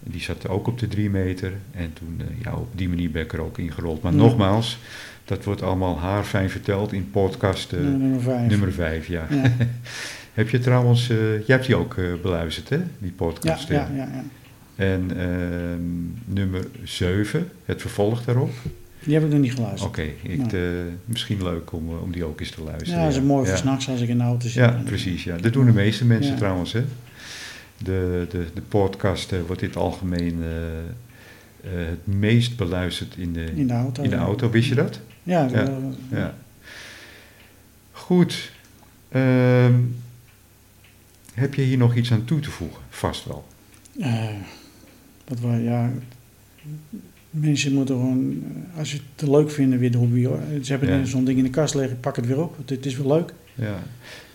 Die zat ook op de drie meter. En toen, ja, op die manier ben ik er ook ingerold. Maar Ja. nogmaals, dat wordt allemaal haarfijn verteld in podcast nummer vijf. nummer 5. Ja. Ja. Heb je trouwens, jij hebt die ook beluisterd, hè? Die Ja, podcast. ja, eh. ja, ja. En ehm, nummer 7, het vervolg daarop. Die heb ik nog niet geluisterd. Oké, eh, misschien leuk om, eh, om die ook eens te luisteren. Ja, dat is een mooi voor s'nachts als ik in de auto zit. Ja, precies. Ja. Dat doen de meeste mensen trouwens. Hè? De, de, de podcast eh, wordt in het algemeen het meest beluisterd in de, In de auto. in de auto. Wist je dat? Ja, Ja. dat- Ja. Goed. Ehm, heb je hier nog iets aan toe te voegen? Vast wel. Wat wij, ja, mensen moeten gewoon, eh, als ze het leuk vinden, weer de hobby. hoor. Ze hebben Ja. zo'n ding in de kast liggen, pak het weer op. Het, het is wel leuk. Ja.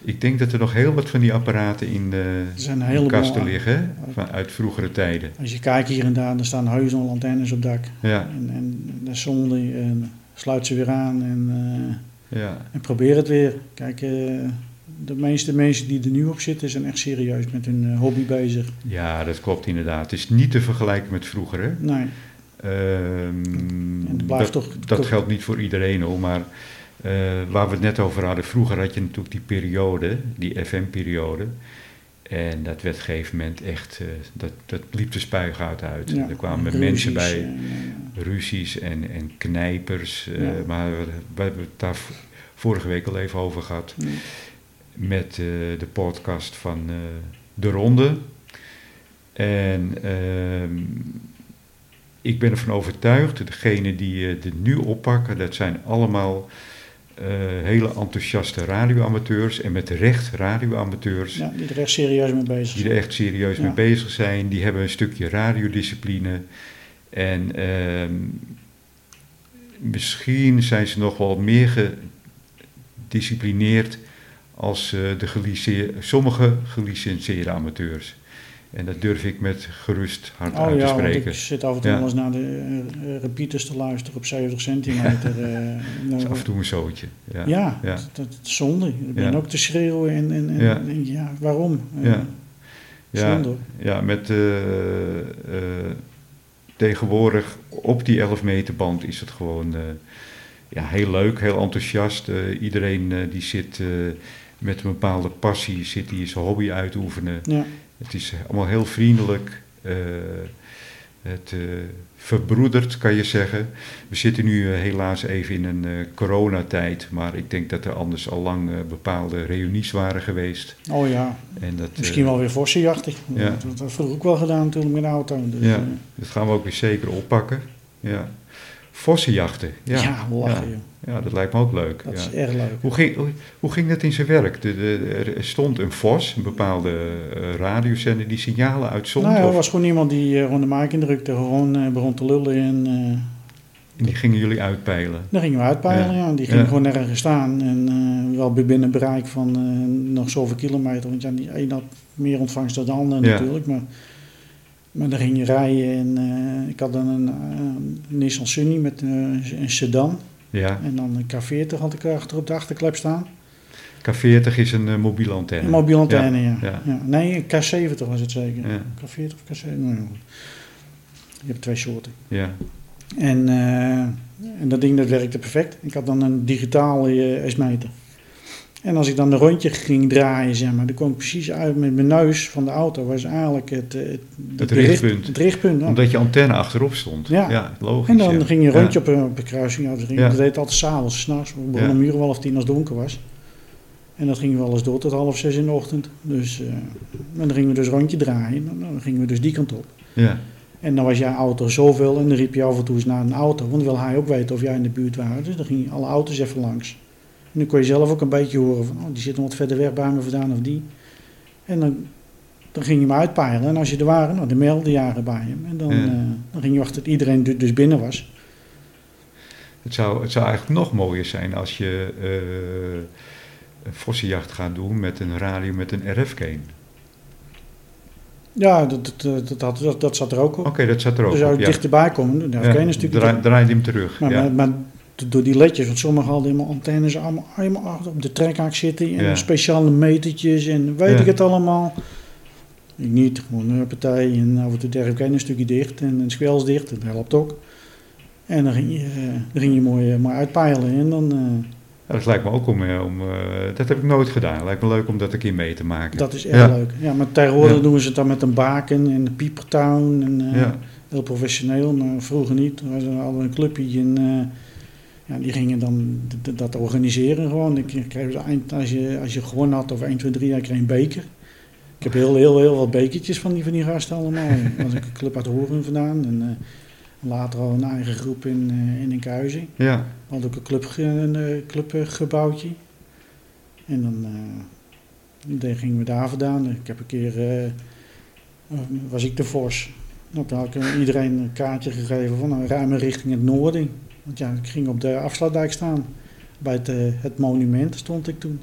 Ik denk dat er nog heel wat van die apparaten in de, in kasten liggen. Van, uit vroegere tijden. Als je kijkt hier en daar, dan staan al antennes op dak. Ja, En, en de zonde, en sluit ze weer aan en, eh, ja. en probeer het weer. Kijk, eh, de meeste mensen die er nu op zitten, zijn echt serieus met hun hobby bezig. ja, dat klopt inderdaad. Het is niet te vergelijken met vroeger. Hè? Nee, Ehm, dat, toch- dat geldt niet voor iedereen hoor, maar eh, waar we het net over hadden, vroeger had je natuurlijk die periode, die FM-periode. En dat werd op een gegeven moment echt, eh, dat, dat liep de spuigaat uit. ja, er kwamen ruzies mensen bij, eh, ruzies en, en knijpers. Ja. Maar we, we hebben het daar vorige week al even over gehad ja. met de podcast van De Ronde. En ehm, ik ben ervan overtuigd, degenen die eh, dit nu oppakken, dat zijn allemaal eh, hele enthousiaste radioamateurs. En met recht radioamateurs. Ja, die er echt serieus mee bezig Die zijn. er echt serieus Ja. mee bezig zijn. Die hebben een stukje radiodiscipline. En ehm, misschien zijn ze nog wel meer gedisciplineerd als eh, de sommige gelicenseerde amateurs. En dat durf ik met gerust hart Oh uit te ja, want spreken. ik zit af en toe Ja. wel eens naar de eh, repeaters te luisteren op 70 centimeter. eh, Dat is nou, af en toe een zootje. Ja. ja, ja. Dat, dat is zonde. Ik ben ook te schreeuwen en, en, en Ja. denk je, ja, waarom? Ja. Ja, Zonde. ja, met tegenwoordig op die 11 meter band is het gewoon ja, heel leuk, heel enthousiast. Iedereen die zit met een bepaalde passie, zit die zijn hobby uitoefenen. Ja, Het is allemaal heel vriendelijk. eh, het eh, verbroedert, kan je zeggen. We zitten nu eh, helaas even in een eh, coronatijd, maar ik denk dat er anders al lang eh, bepaalde reunies waren geweest. oh ja, En dat, misschien eh, wel weer vossenjachtig. ja. Dat, dat heb ik vroeger ook wel gedaan natuurlijk met de auto. Dus, Ja. eh, Dat gaan we ook weer zeker oppakken. Ja. Vossenjachten. Ja. ja, lachen ja. dat lijkt me ook leuk. Dat ja. is erg leuk. Hoe, ging, hoe, hoe ging dat in zijn werk? De, de, er stond een vos, een bepaalde eh, radiozender, die signalen uitzond. Nou er of- was gewoon iemand die eh, gewoon de mic indrukte, gewoon eh, begon te lullen en eh, en die gingen jullie uitpeilen. dan gingen we uitpeilen. Ja. Die ging Ja. gewoon nergens staan en eh, wel binnen bereik van eh, nog zoveel kilometer. Want ja, die een had meer ontvangst dan de ander natuurlijk. Maar, maar dan ging je rijden en eh, ik had dan een, eh, Nissan Sunny met eh, een sedan. Ja. En dan een K40 had ik achter op de achterklep staan. K40 is een mobiele antenne. Een mobiele antenne, ja. ja. Ja. Nee, een K70 was het zeker. Ja. K40 of K70, nou ja. Je hebt twee soorten. Ja. En, en dat ding dat werkte perfect. Ik had dan een digitale eh, S-meter. En als ik dan een rondje ging draaien, zeg maar, dan kwam ik precies uit met mijn neus van de auto. Was eigenlijk het, eh, het, Het richtpunt. Het richtpunt. Omdat je antenne achterop stond. Ja. logisch. En dan ja. ging je een Ja. rondje op, een- op een kruising. Dat, ging, dat deed altijd s'avonds, s'nachts. We begonnen om uur of half tien als het donker was. En dat gingen we wel eens door tot half zes in de ochtend. Dus, eh, en dan gingen we dus een rondje draaien. En dan, dan gingen we dus die kant op. Ja. En dan was jouw auto zoveel en dan riep je af en toe eens naar een auto. Want dan wil hij ook weten of jij in de buurt was. Dus dan ging je alle auto's even langs. En dan kon je zelf ook een beetje horen van, oh, die zitten wat verder weg bij me vandaan of die. En dan, dan ging je hem uitpeilen. En als je er waren, nou, dan meldde je bij hem. En dan, Ja. eh, dan ging je wachten tot iedereen du- dus binnen was. Het zou, het zou eigenlijk nog mooier zijn als je eh, een vossenjacht gaat doen met een radio met een RF-game. Ja, dat, dat, dat, dat, zat er ook op. Oké, dat zat er ook Dan zou op. je Ja. dichterbij komen. Ja, stukje draai, draai hem terug. Maar, ja. maar, maar door die ledjes, want sommigen hadden helemaal antennes allemaal, helemaal achter op de trekhaak zitten. En Ja. speciale metertjes en weet Ja. ik het allemaal. Ik niet, gewoon een partij en af en toe de RFK een stukje dicht en een squels dicht. Dat helpt ook. En dan ging je, eh, dan ging je mooi, eh, mooi uitpeilen en dan... eh, Ja, dat lijkt me ook om, eh, om eh, dat heb ik nooit gedaan. Lijkt me leuk om dat een keer mee te maken. dat is erg Ja. leuk. Ja, maar tegenwoordig Ja. doen ze het dan met een baken en een piepertown. En, eh. Heel professioneel, maar vroeger niet. We hadden een clubje en eh, ja, die gingen dan dat organiseren gewoon. Ik kreeg eind, als, je, als je gewonnen had of 1, 2, 3, dan kreeg je een beker. Ik heb heel, heel, heel wat bekertjes van die, van die gasten allemaal. Er was een club uit Horen vandaan en eh, later al een eigen groep in, eh in Enkhuizen. Ja, We hadden ook een, club, een eh, clubgebouwtje. En dan, eh, dan gingen we daar vandaan. Ik heb een keer, was ik de Vos. Nou, toen had ik iedereen een kaartje gegeven van nou, ruim richting het noorden. Want ja, ik ging op de afsluitdijk staan. Bij het, eh, het monument stond ik toen.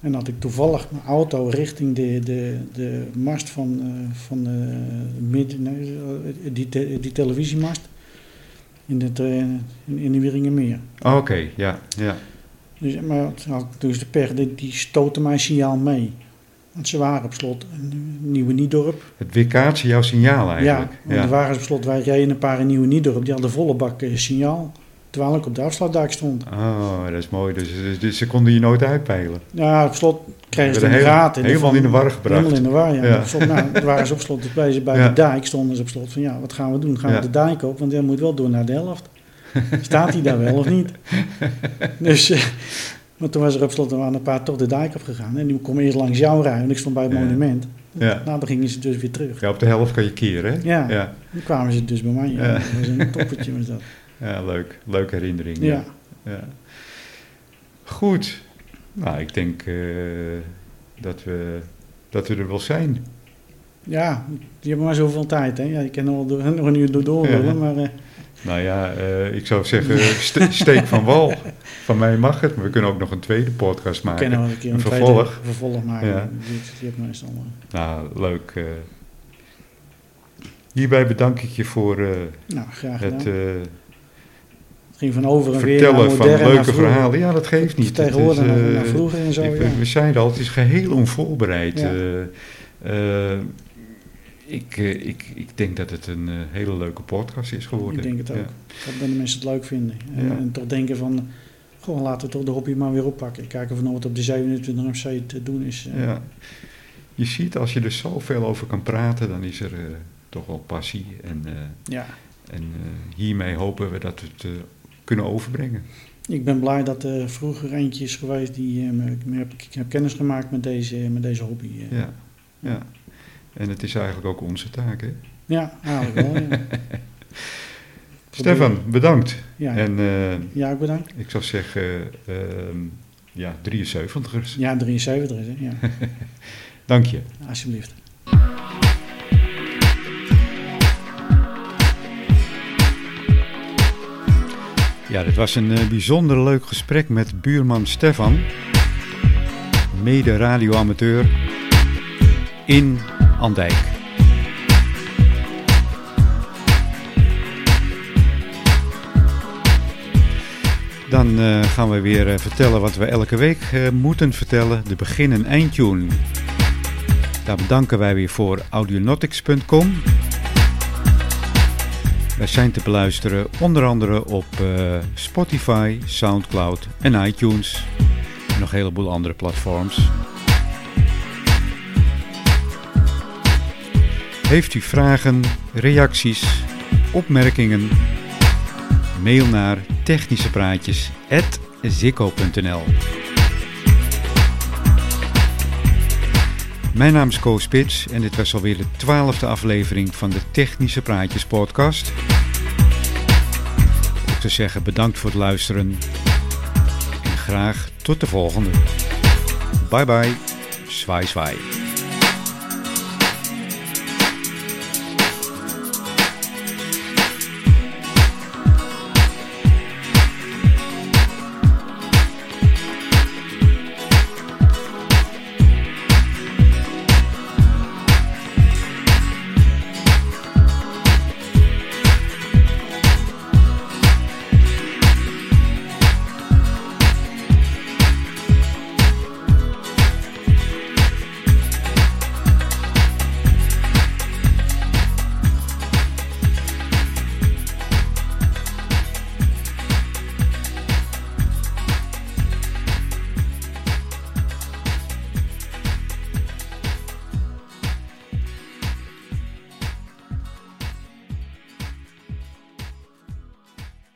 En had ik toevallig mijn auto richting de, de, de mast van, eh, van eh, midden, nee, eh, die, te- die televisiemast. In, het, in, in de Wieringenmeer. Oh, oké, ja, ja. Dus, maar had dus de pech, die, die stootte mijn signaal mee. Want ze waren op slot een Nieuwe Niedorp. Het weerkaatst jouw signaal eigenlijk. Ja, want er waren op slot, wij reden een paar in Nieuwe Niedorp, die hadden volle bak eh, signaal. Terwijl ik op de afsluitdijk stond. Oh, dat is mooi. Dus, dus, dus ze konden je nooit uitpeilen. Ja, op slot kregen ze de heel- gaten. helemaal van- in de war gebracht. Helemaal in de war, ja. Ja. Op slot, nou, waren ze op slot, dus bij, ze bij Ja. de dijk stonden ze op slot van ja, wat gaan we doen? Gaan Ja. we de dijk op? Want hij moet wel door naar de helft. Staat hij daar wel of niet? Dus, eh, maar toen was er op slot, waren een paar toch de dijk op gegaan. En die komen eerst langs jou rijden, en ik stond bij het monument. Ja. Nou, dan gingen ze dus weer terug. ja, op de helft kan je keren, hè? Ja. Ja, Dan kwamen ze dus bij mij. Ja. Dat was een toppertje was dat. ja leuk. Leuke herinnering. Ja. ja. Goed. Nou, ik denk eh, dat, we, dat we er wel zijn. Ja, die hebben maar zoveel tijd. Hè? Ja, je kan nog wel door, nog een uur door maar eh, Nou ja, eh, ik zou zeggen, ste- steek van wal. Van mij mag het, maar we kunnen ook nog een tweede podcast we maken. kunnen wel een keer een, Een tweede vervolg. vervolg maken. Ja. Die, die heb meestal Nou, leuk. eh. hierbij bedank ik je voor eh, Nou, graag gedaan. het Het, ging van over en weer vertellen van modern, naar leuke verhalen. Ja, dat geeft niet. Het Tegenwoordig naar, naar vroeger en zo. ik- ja. We zeiden al, het is geheel onvoorbereid. Ja. Ik, eh, ik, ik denk dat het een eh, hele leuke podcast is geworden. Ik denk het ook. Ja. Dat de mensen het leuk vinden. En, Ja. en toch denken van, gewoon laten we toch de hobby maar weer oppakken. Kijken of het op de 27 MC te doen is. eh. Ja. Je ziet, als je er zoveel over kan praten, dan is er toch wel passie. En, ja. en hiermee hopen we dat we het kunnen overbrengen. Ik ben blij dat er vroeger eentje is geweest die me, me heb, ik heb kennis gemaakt met deze, met deze hobby. Ja. ja. En het is eigenlijk ook onze taak. Hè? Ja, eigenlijk wel. Ja, Stefan, bedankt. ja. En eh, ja ook bedankt. ik zou zeggen, ehm, ja, 73ers. Ja, 73 is het. Ja, Dank je. alsjeblieft. Ja, dit was een eh, bijzonder leuk gesprek met buurman Stefan, mede radioamateur in Andijk. Dan eh, gaan we weer eh, vertellen wat we elke week eh, moeten vertellen, de begin- en eindtune. Daar bedanken wij weer voor audionautics.com. Wij zijn te beluisteren onder andere op Spotify, Soundcloud en iTunes. En nog een heleboel andere platforms. Heeft u vragen, reacties, opmerkingen? Mail naar technischepraatjes.zikko.nl Mijn naam is Koos Spits en dit was alweer de twaalfde aflevering van de Technische Praatjes podcast. Ik zou zeggen bedankt voor het luisteren en graag tot de volgende. Bye bye, zwaai zwaai.